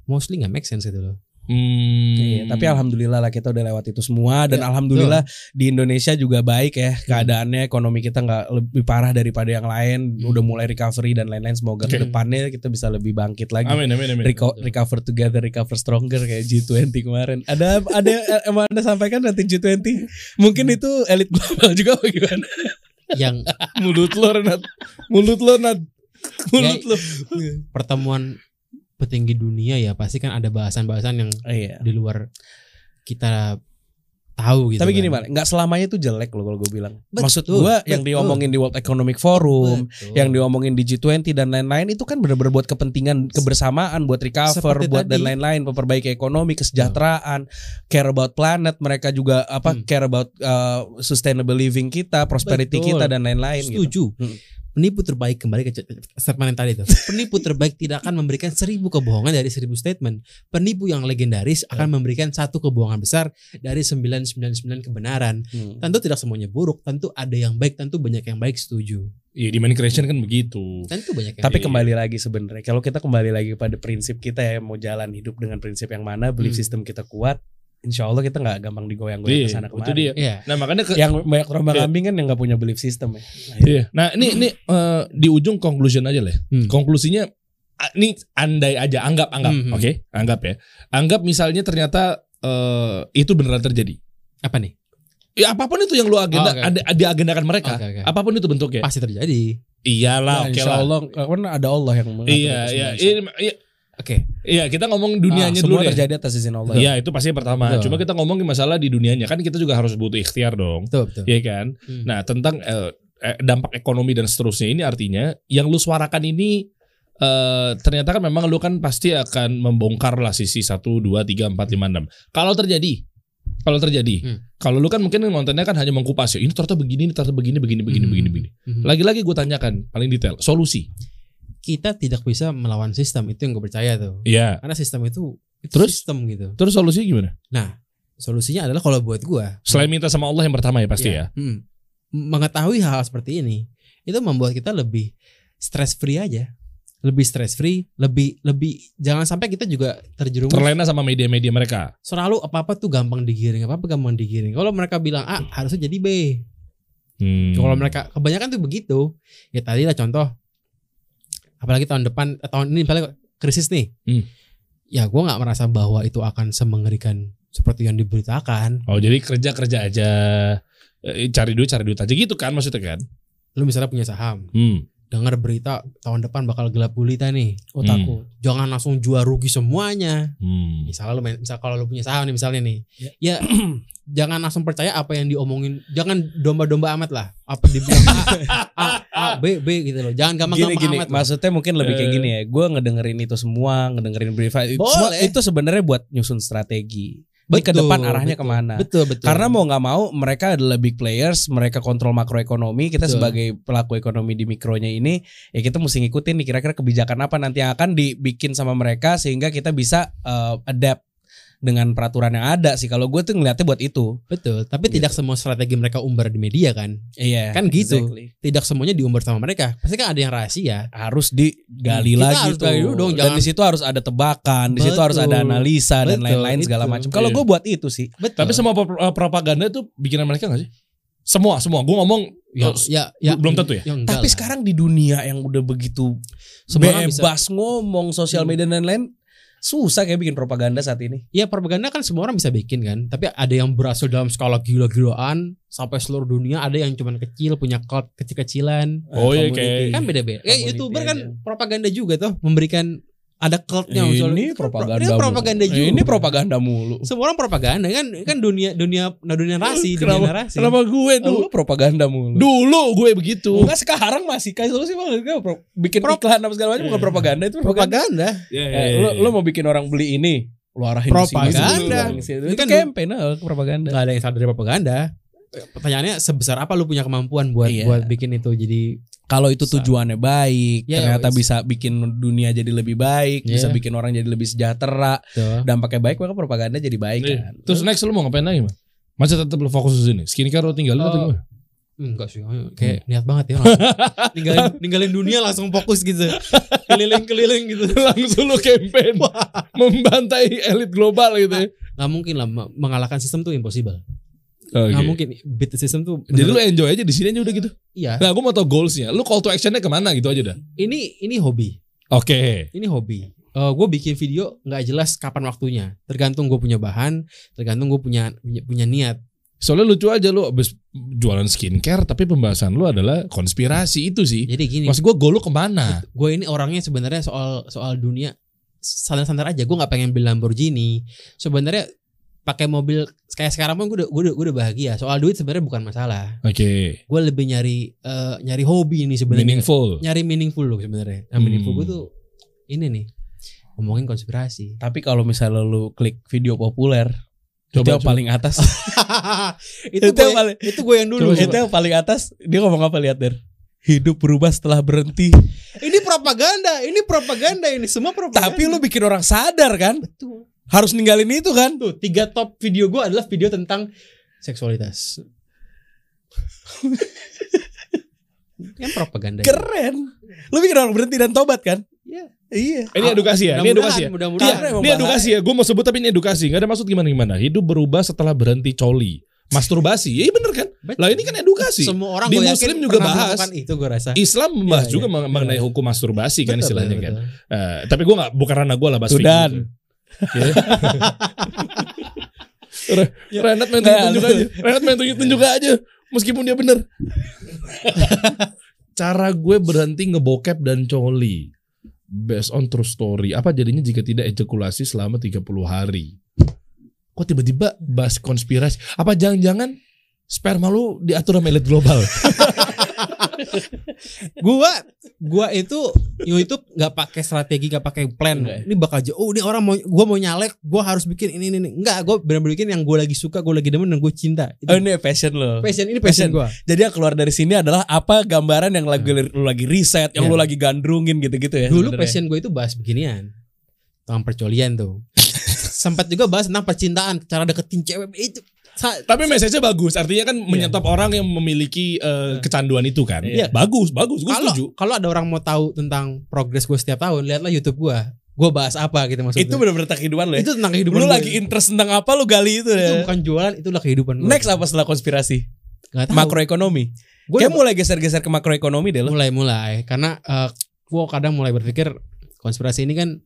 A: Mostly nggak make sense itu loh.
B: Hmm.
D: Iya, tapi alhamdulillah lah kita udah lewat itu semua dan
A: Ya,
D: alhamdulillah di Indonesia juga baik ya keadaannya ekonomi kita nggak lebih parah daripada yang lain
A: Hmm.
D: udah mulai recovery dan lain-lain semoga
B: Oke.
D: ke depannya kita bisa lebih bangkit lagi
B: Amin amin amin.
D: Reco- recover together recover stronger kayak G20 kemarin ada ada yang mau anda sampaikan nanti G20 mungkin itu elit global juga apa gimana
A: Yang
B: Mulut lo Renat. Mulut lo Nat. Mulut
A: Ya,
B: lo.
A: pertemuan petinggi dunia ya pasti kan ada bahasan-bahasan yang
D: Oh, iya
A: di luar kita tahu gitu.
D: Tapi gini
A: kan.
D: nggak selamanya itu jelek loh kalau gue bilang.
A: Betul,
D: Maksud gue yang
A: betul.
D: diomongin di World Economic Forum,
A: Betul.
D: yang diomongin di G20 dan lain-lain itu kan benar-benar buat kepentingan kebersamaan, buat recover,
A: Seperti
D: buat dan
A: tadi.
D: lain-lain, memperbaiki ekonomi, kesejahteraan, care about planet, mereka juga apa
A: Hmm.
D: care about uh, sustainable living kita, prosperity
A: Betul.
D: kita dan lain-lain gitu.
A: Setuju.
D: Hmm.
A: Penipu terbaik kembali ke statement yang tadi itu. Penipu terbaik tidak akan memberikan seribu kebohongan dari seribu statement. Penipu yang legendaris akan memberikan satu kebohongan besar dari 999 kebenaran.
D: Hmm.
A: Tentu tidak semuanya buruk, tentu ada yang baik, tentu banyak yang baik setuju.
B: Iya di main creation kan begitu.
A: Tentu banyak yang
D: Tapi
A: baik.
D: kembali lagi sebenarnya kalau kita kembali lagi pada prinsip kita ya mau jalan hidup dengan prinsip yang mana, belief
A: Hmm.
D: system kita kuat, insya Allah kita nggak gampang digoyang-goyang
B: Iya,
D: ke sana
B: itu
D: kemari.
B: dia.
A: Iya.
B: Nah makanya ke,
D: Yang banyak terombang
B: Iya.
D: ambing kan yang nggak punya belief system ya.
B: Iya. Nah ini ini eh, di ujung conclusion aja lah.
A: Hmm.
B: Konklusinya ini andai aja anggap anggap,
A: Hmm.
B: oke? Anggap ya. Anggap misalnya ternyata eh, itu beneran terjadi.
A: Apa nih?
B: Ya apa pun itu yang lu agenda
A: Oh, oke.
B: ada diagendakan mereka.
A: Oke, oke.
B: Apa pun itu bentuknya.
A: Pasti terjadi.
B: Iyalah,
D: Nah,
B: oke
D: insya
B: lah.
D: Allah kan ada Allah yang mengatur
B: Iya,
D: itu
B: iya, iya,
A: Oke.
B: iya, kita ngomong dunianya
D: Ah,
B: dulu
D: semua
B: deh.
D: terjadi atas izin Allah.
B: Iya, itu pasti yang pertama.
A: Betul.
B: Cuma kita ngomongin masalah di dunianya kan kita juga harus butuh ikhtiar dong.
A: Betul, betul.
B: Iya kan?
A: Hmm.
B: Nah, tentang eh, eh, dampak ekonomi dan seterusnya ini artinya yang lu suarakan ini eh, ternyata kan memang lu kan pasti akan membongkar lah sisi 1 2 3 4 5 6. Kalau terjadi kalau terjadi,
A: Hmm.
B: kalau lu kan mungkin kontennya kan hanya mengkupas ya. Ini ternyata begini, ini ternyata begini, begini, begini,
A: Hmm.
B: begini, begini.
A: Mhm.
B: Lagi-lagi gue tanyakan paling detail solusi.
A: Kita tidak bisa melawan sistem itu yang gue percaya tuh.
B: Iya.
A: Karena sistem itu, itu
B: Terus?
A: sistem gitu.
B: Terus solusinya gimana?
A: Nah, solusinya adalah kalau buat gua
B: Selain minta sama Allah yang pertama ya pasti ya.
A: Hmm. mengetahui hal, hal seperti ini itu membuat kita lebih stress free aja. Lebih stress free, lebih lebih jangan sampai kita juga terjerumus
B: Terlena sama media-media mereka.
A: selalu apa-apa tuh gampang digiring, apa-apa gampang digiring. Kalau mereka bilang A, harusnya jadi B.
B: Hmm.
A: Kalau mereka kebanyakan tuh begitu. Ya tadi lah contoh apalagi tahun depan eh, tahun ini misalnya krisis nih.
B: Hmm.
A: Ya gua nggak merasa bahwa itu akan semengerikan seperti yang diberitakan.
B: Oh jadi kerja kerja aja, Eh, cari duit cari duit aja gitu kan maksudnya kan?
A: Lu misalnya punya saham,
B: Hmm.
A: dengar berita tahun depan bakal gelap gulita nih.
D: Oh takut.
A: Jangan langsung jual rugi semuanya.
B: Hmm.
A: Misalnya lu main, misal kalau lu punya saham nih misalnya nih.
D: Ya.
A: Ya, jangan langsung percaya apa yang diomongin. Jangan domba-domba amat lah. Apa dibilang A, A, A, B, B gitu loh. Jangan
D: Gini
A: gampang-gampang
D: gini,
A: amat. lah.
D: maksudnya mungkin lebih kayak
B: Eh.
D: gini ya. Gue ngedengerin itu semua, ngedengerin brief itu semua itu sebenarnya buat nyusun strategi. Ini ke depan arahnya
A: betul.
D: ke mana?
A: Betul, betul.
D: Karena mau nggak mau mereka adalah big players, mereka kontrol makroekonomi. Kita
A: Betul.
D: sebagai pelaku ekonomi di mikronya ini, ya kita mesti ngikutin nih kira-kira kebijakan apa nanti yang akan dibikin sama mereka sehingga kita bisa uh, adapt dengan peraturan yang ada sih. Kalau gue tuh ngeliatnya buat itu.
A: Betul, tapi
D: Gitu.
A: tidak semua strategi mereka umbar di media kan.
D: Iya.
A: Kan gitu.
D: exactly.
A: Tidak semuanya diumbar sama mereka. Pasti kan ada yang rahasia.
D: Harus digali
A: Kita
D: lagi
A: harus
D: tuh.
A: gali dulu dong,
D: Dan
A: jangan-
D: di situ harus ada tebakan, di situ harus ada analisa dan
A: Betul,
D: lain-lain segala macam. Kalau
B: Iya.
D: gue buat itu sih.
A: Betul.
B: Tapi semua eh, propaganda itu bikinan mereka gak sih? Semua, semua. Gue ngomong
A: ya, ya, ya,
B: belum tentu ya?
A: enggak
D: Tapi
A: lah.
D: sekarang di dunia yang udah begitu
A: Semua orang bisa-
D: bebas ngomong sosial media dan lain-lain, Susah kayak bikin propaganda saat ini.
A: Ya propaganda kan semua orang bisa bikin kan, tapi ada yang berhasil dalam skala gila-gilaan sampai seluruh dunia, ada yang cuman kecil punya cloud kecil-kecilan.
B: Oh, iya, kayak-
A: Kan beda-beda. Kayak youtuber kan
D: aja.
A: propaganda juga tuh, memberikan ada cultnya
D: ini propaganda.
A: Ini
D: mulu.
A: propaganda juga.
D: Ini propaganda mulu.
A: Semua orang propaganda kan kan dunia dunia nah dunia narasi, dunia
B: Kenapa,
A: narasi.
B: kenapa gue
D: Lu
B: dulu?
D: propaganda mulu.
B: Dulu gue begitu.
D: Enggak sekarang masih kayak kan pro- bikin
A: Pro-
D: iklan apa segala macam bukan propaganda itu propaganda.
A: propaganda.
B: Ya,
D: Eh, lu, lu mau bikin orang beli ini, lu arahin sini,
A: Propaganda.
D: sini.
A: Ini
D: Itu
A: kan
D: campaign ah, propaganda.
A: Enggak ada yang salah dari propaganda. Pertanyaannya sebesar apa lu punya kemampuan buat
D: Iya.
A: buat bikin itu jadi
D: Kalau itu tujuannya baik,
A: Ya,
D: ternyata
A: it's-
D: bisa bikin dunia jadi lebih baik,
A: Iya.
D: bisa bikin orang jadi lebih sejahtera,
A: tuh.
D: dampaknya baik maka propaganda jadi baik
B: Nih,
D: kan.
B: Terus next lu mau ngapain lagi, Mas? Masih tetap lu fokus di sini. Skincare lu tinggalin atau
A: Oh.
B: gimana?
A: Enggak sih, kayak niat banget ya. ninggalin, ninggalin dunia langsung fokus gitu. Keliling-keliling gitu.
B: Langsung lu campaign membantai elit global gitu ya.
A: Nggak mungkin lah me- mengalahkan sistem tuh impossible.
B: Oke.
A: Nggak mungkin beat the system tuh.
B: Jadi lu enjoy aja di sini aja udah gitu.
A: iya.
B: Nah, gue mau tau goalsnya. Lu call to actionnya ke mana gitu aja dah.
A: Ini ini hobi.
B: Oke.
A: Ini hobi. gue bikin video nggak jelas kapan waktunya. Tergantung gue punya bahan, tergantung gue punya, punya punya niat.
B: Soalnya lucu aja lu abis jualan skincare tapi pembahasan lu adalah konspirasi itu sih.
A: Jadi gini,
B: Maksud gue goal lu ke mana?
A: gue ini orangnya sebenarnya soal soal dunia santai-santai aja. Gue nggak pengen beli Lamborghini. Sebenarnya pakai mobil kayak sekarang pun gue udah, gue udah, gue udah bahagia. Soal duit sebenarnya bukan masalah.
B: Oke.
A: Gue lebih nyari eh, nyari hobi ini sebenarnya.
B: Meaningful.
A: Nyari meaningful loh sebenarnya. Nah,
B: Hmm.
A: meaningful gue tuh ini nih ngomongin konspirasi.
D: Tapi kalau misalnya lu klik video populer, itu
B: Coba,
D: yang
B: coba.
D: paling atas.
A: itu
D: Itu
A: gue
D: yang paling-
A: itu gue yang dulu.
D: Coba, itu yang paling atas, dia ngomong apa lihat der? Hidup berubah setelah berhenti.
A: Ini propaganda, ini propaganda ini semua propaganda.
D: Tapi lu bikin orang sadar kan?
A: Betul.
D: Harus ninggalin itu kan?
A: Tuh, tiga top video gue adalah video tentang seksualitas. kan propaganda.
D: Keren. Lu bikin orang berhenti dan tobat kan?
A: Iya.
D: Iya.
B: Ini edukasi ya? Ini edukasi ya?
A: Mudah-mudahan.
D: Karena emang
B: Ini edukasi ya? Gue mau sebut tapi ini edukasi. Gak ada maksud gimana-gimana. Hidup berubah setelah berhenti coli. Masturbasi. Ya iya bener kan?
A: Betul.
B: Lah ini kan edukasi.
A: Semua orang
B: Di
A: gua yakin
B: Muslim juga bahas.
A: itu gue rasa.
B: Islam membahas
A: Iya,
B: juga
A: iya.
B: meng- mengenai hukum masturbasi kan
A: Betul,
B: istilahnya
A: betul,
B: kan.
A: betul.
B: Eh, tapi gue gak bukan karena gue lah bahas
D: Sudan.
B: gitu. Ya. Re- Renat main tunjuk-tunjuk
D: lu-
B: aja. Renat main tunjuk-tunjuk aja. Meskipun dia bener. Cara gue berhenti ngebokep dan coli. Based on true story. Apa jadinya jika tidak ejakulasi selama 30 hari? Kok tiba-tiba bahas konspirasi? Apa jangan-jangan sperma lu diatur sama elit global?
A: gua gua itu YouTube nggak pakai strategi nggak pakai plan
D: Enggak ya?
A: ini bakal aja oh ini orang mau gua mau nyalek gua harus bikin ini ini, ini. enggak gua benar-benar bikin yang gua lagi suka gua lagi demen dan gua cinta itu
D: Oh ini passion lo.
A: passion ini passion,
D: passion.
A: gua
D: Jadi yang keluar dari sini adalah apa gambaran yang lagi lu lagi riset, yang
A: Iya.
D: lu lagi gandrungin gitu-gitu ya.
A: dulu
D: sebenarnya.
A: passion gue itu bahas beginian tentang percolian tuh sempat juga bahas tentang percintaan cara deketin cewek itu
B: Tapi message-nya bagus. Artinya kan menyetop orang yang memiliki eh, kecanduan itu kan.
D: Iya.
B: Bagus, bagus. Gue setuju.
A: kalau ada orang mau tahu tentang progres gue setiap tahun lihatlah YouTube gue gue bahas apa gitu maksudnya
D: itu benar-benar tentang kehidupan lo ya.
A: itu tentang kehidupan
D: Lu
A: gue.
D: lagi interest tentang apa lu gali itu
A: itu
D: ya.
A: bukan jualan itulah kehidupan gue
D: Next apa setelah konspirasi?
A: Nggak tahu.
D: Makroekonomi.
A: Gue
D: Kayak mulai geser-geser ke makroekonomi deh lo.
A: mulai mulai karena eh gue kadang mulai berpikir konspirasi ini kan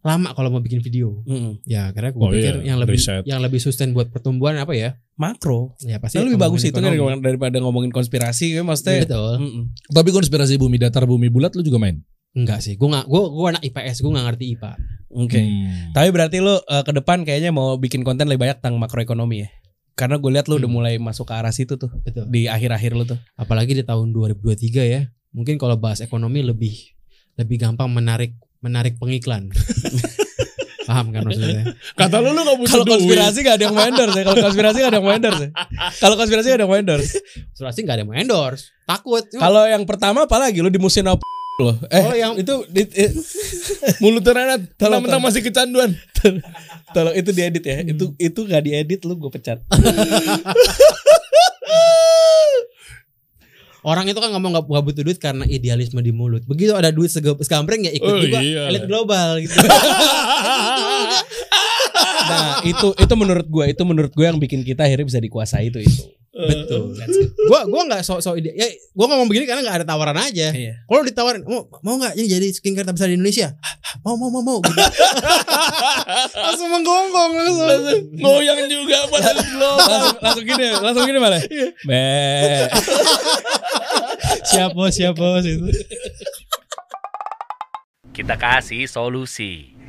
A: lama kalau mau bikin video
D: Mm-mm.
A: ya karena gue
B: Oh
A: pikir
B: iya,
A: yang lebih
B: riset.
A: yang lebih sustain buat pertumbuhan apa ya
D: Makro.
A: ya pasti
D: Nah, lebih bagus itu kan
A: ekonomi.
D: daripada ngomongin konspirasi kan maksudnya.
A: betul
D: Mm-mm.
B: Tapi konspirasi bumi datar bumi bulat lu juga main.
A: enggak sih gue nggak gue gue anak IPS gue nggak ngerti IPA
D: Oke.
B: Hmm.
D: Tapi berarti lu uh, ke depan kayaknya mau bikin konten lebih banyak tentang makroekonomi ya. Karena gue lihat lu udah
A: Hmm.
D: mulai masuk ke arah situ tuh
A: betul
D: di akhir-akhir lu tuh.
A: apalagi di tahun 2023 ya mungkin kalau bahas ekonomi lebih lebih gampang menarik menarik pengiklan paham kan maksudnya
B: Kata lu lu gak butuh
D: Kalau
B: duit.
D: konspirasi gak ada yang mau endorse ya. Kalau konspirasi gak ada yang mau endorse ya. Kalau konspirasi gak ada yang mau endorse.
A: Sulasi nggak ada yang mau endorse takut
D: Kalau yang pertama apalagi lu di musim apa loh. Eh,
A: Oh, yang-
D: itu di, eh,
B: Mulut Renat
D: Tolong,
B: mentang-mentang masih kecanduan.
D: tolong itu diedit ya. Itu itu gak diedit lu gue pecat.
A: Orang itu kan ngomong gak, gak butuh duit karena idealisme di mulut. Begitu ada duit segambreng ya ikut
B: Oh,
A: juga
B: iya.
A: elit global gitu.
D: Nah, itu itu menurut gue itu menurut gue yang bikin kita akhirnya bisa dikuasai itu itu.
A: Betul. Gua gua nggak so so ide. Ya, gua ngomong begini karena nggak ada tawaran aja.
D: Iya.
A: Kalau ditawarin, mau mau nggak ini jadi skincare terbesar di Indonesia? "Hah, hah, Mau mau mau mau. Gitu. langsung menggonggong langsung.
B: Goyang juga pada
D: langsung langsung gini, langsung gini malah. Be.
A: Siap bos, siap bos itu.
C: Kita kasih solusi.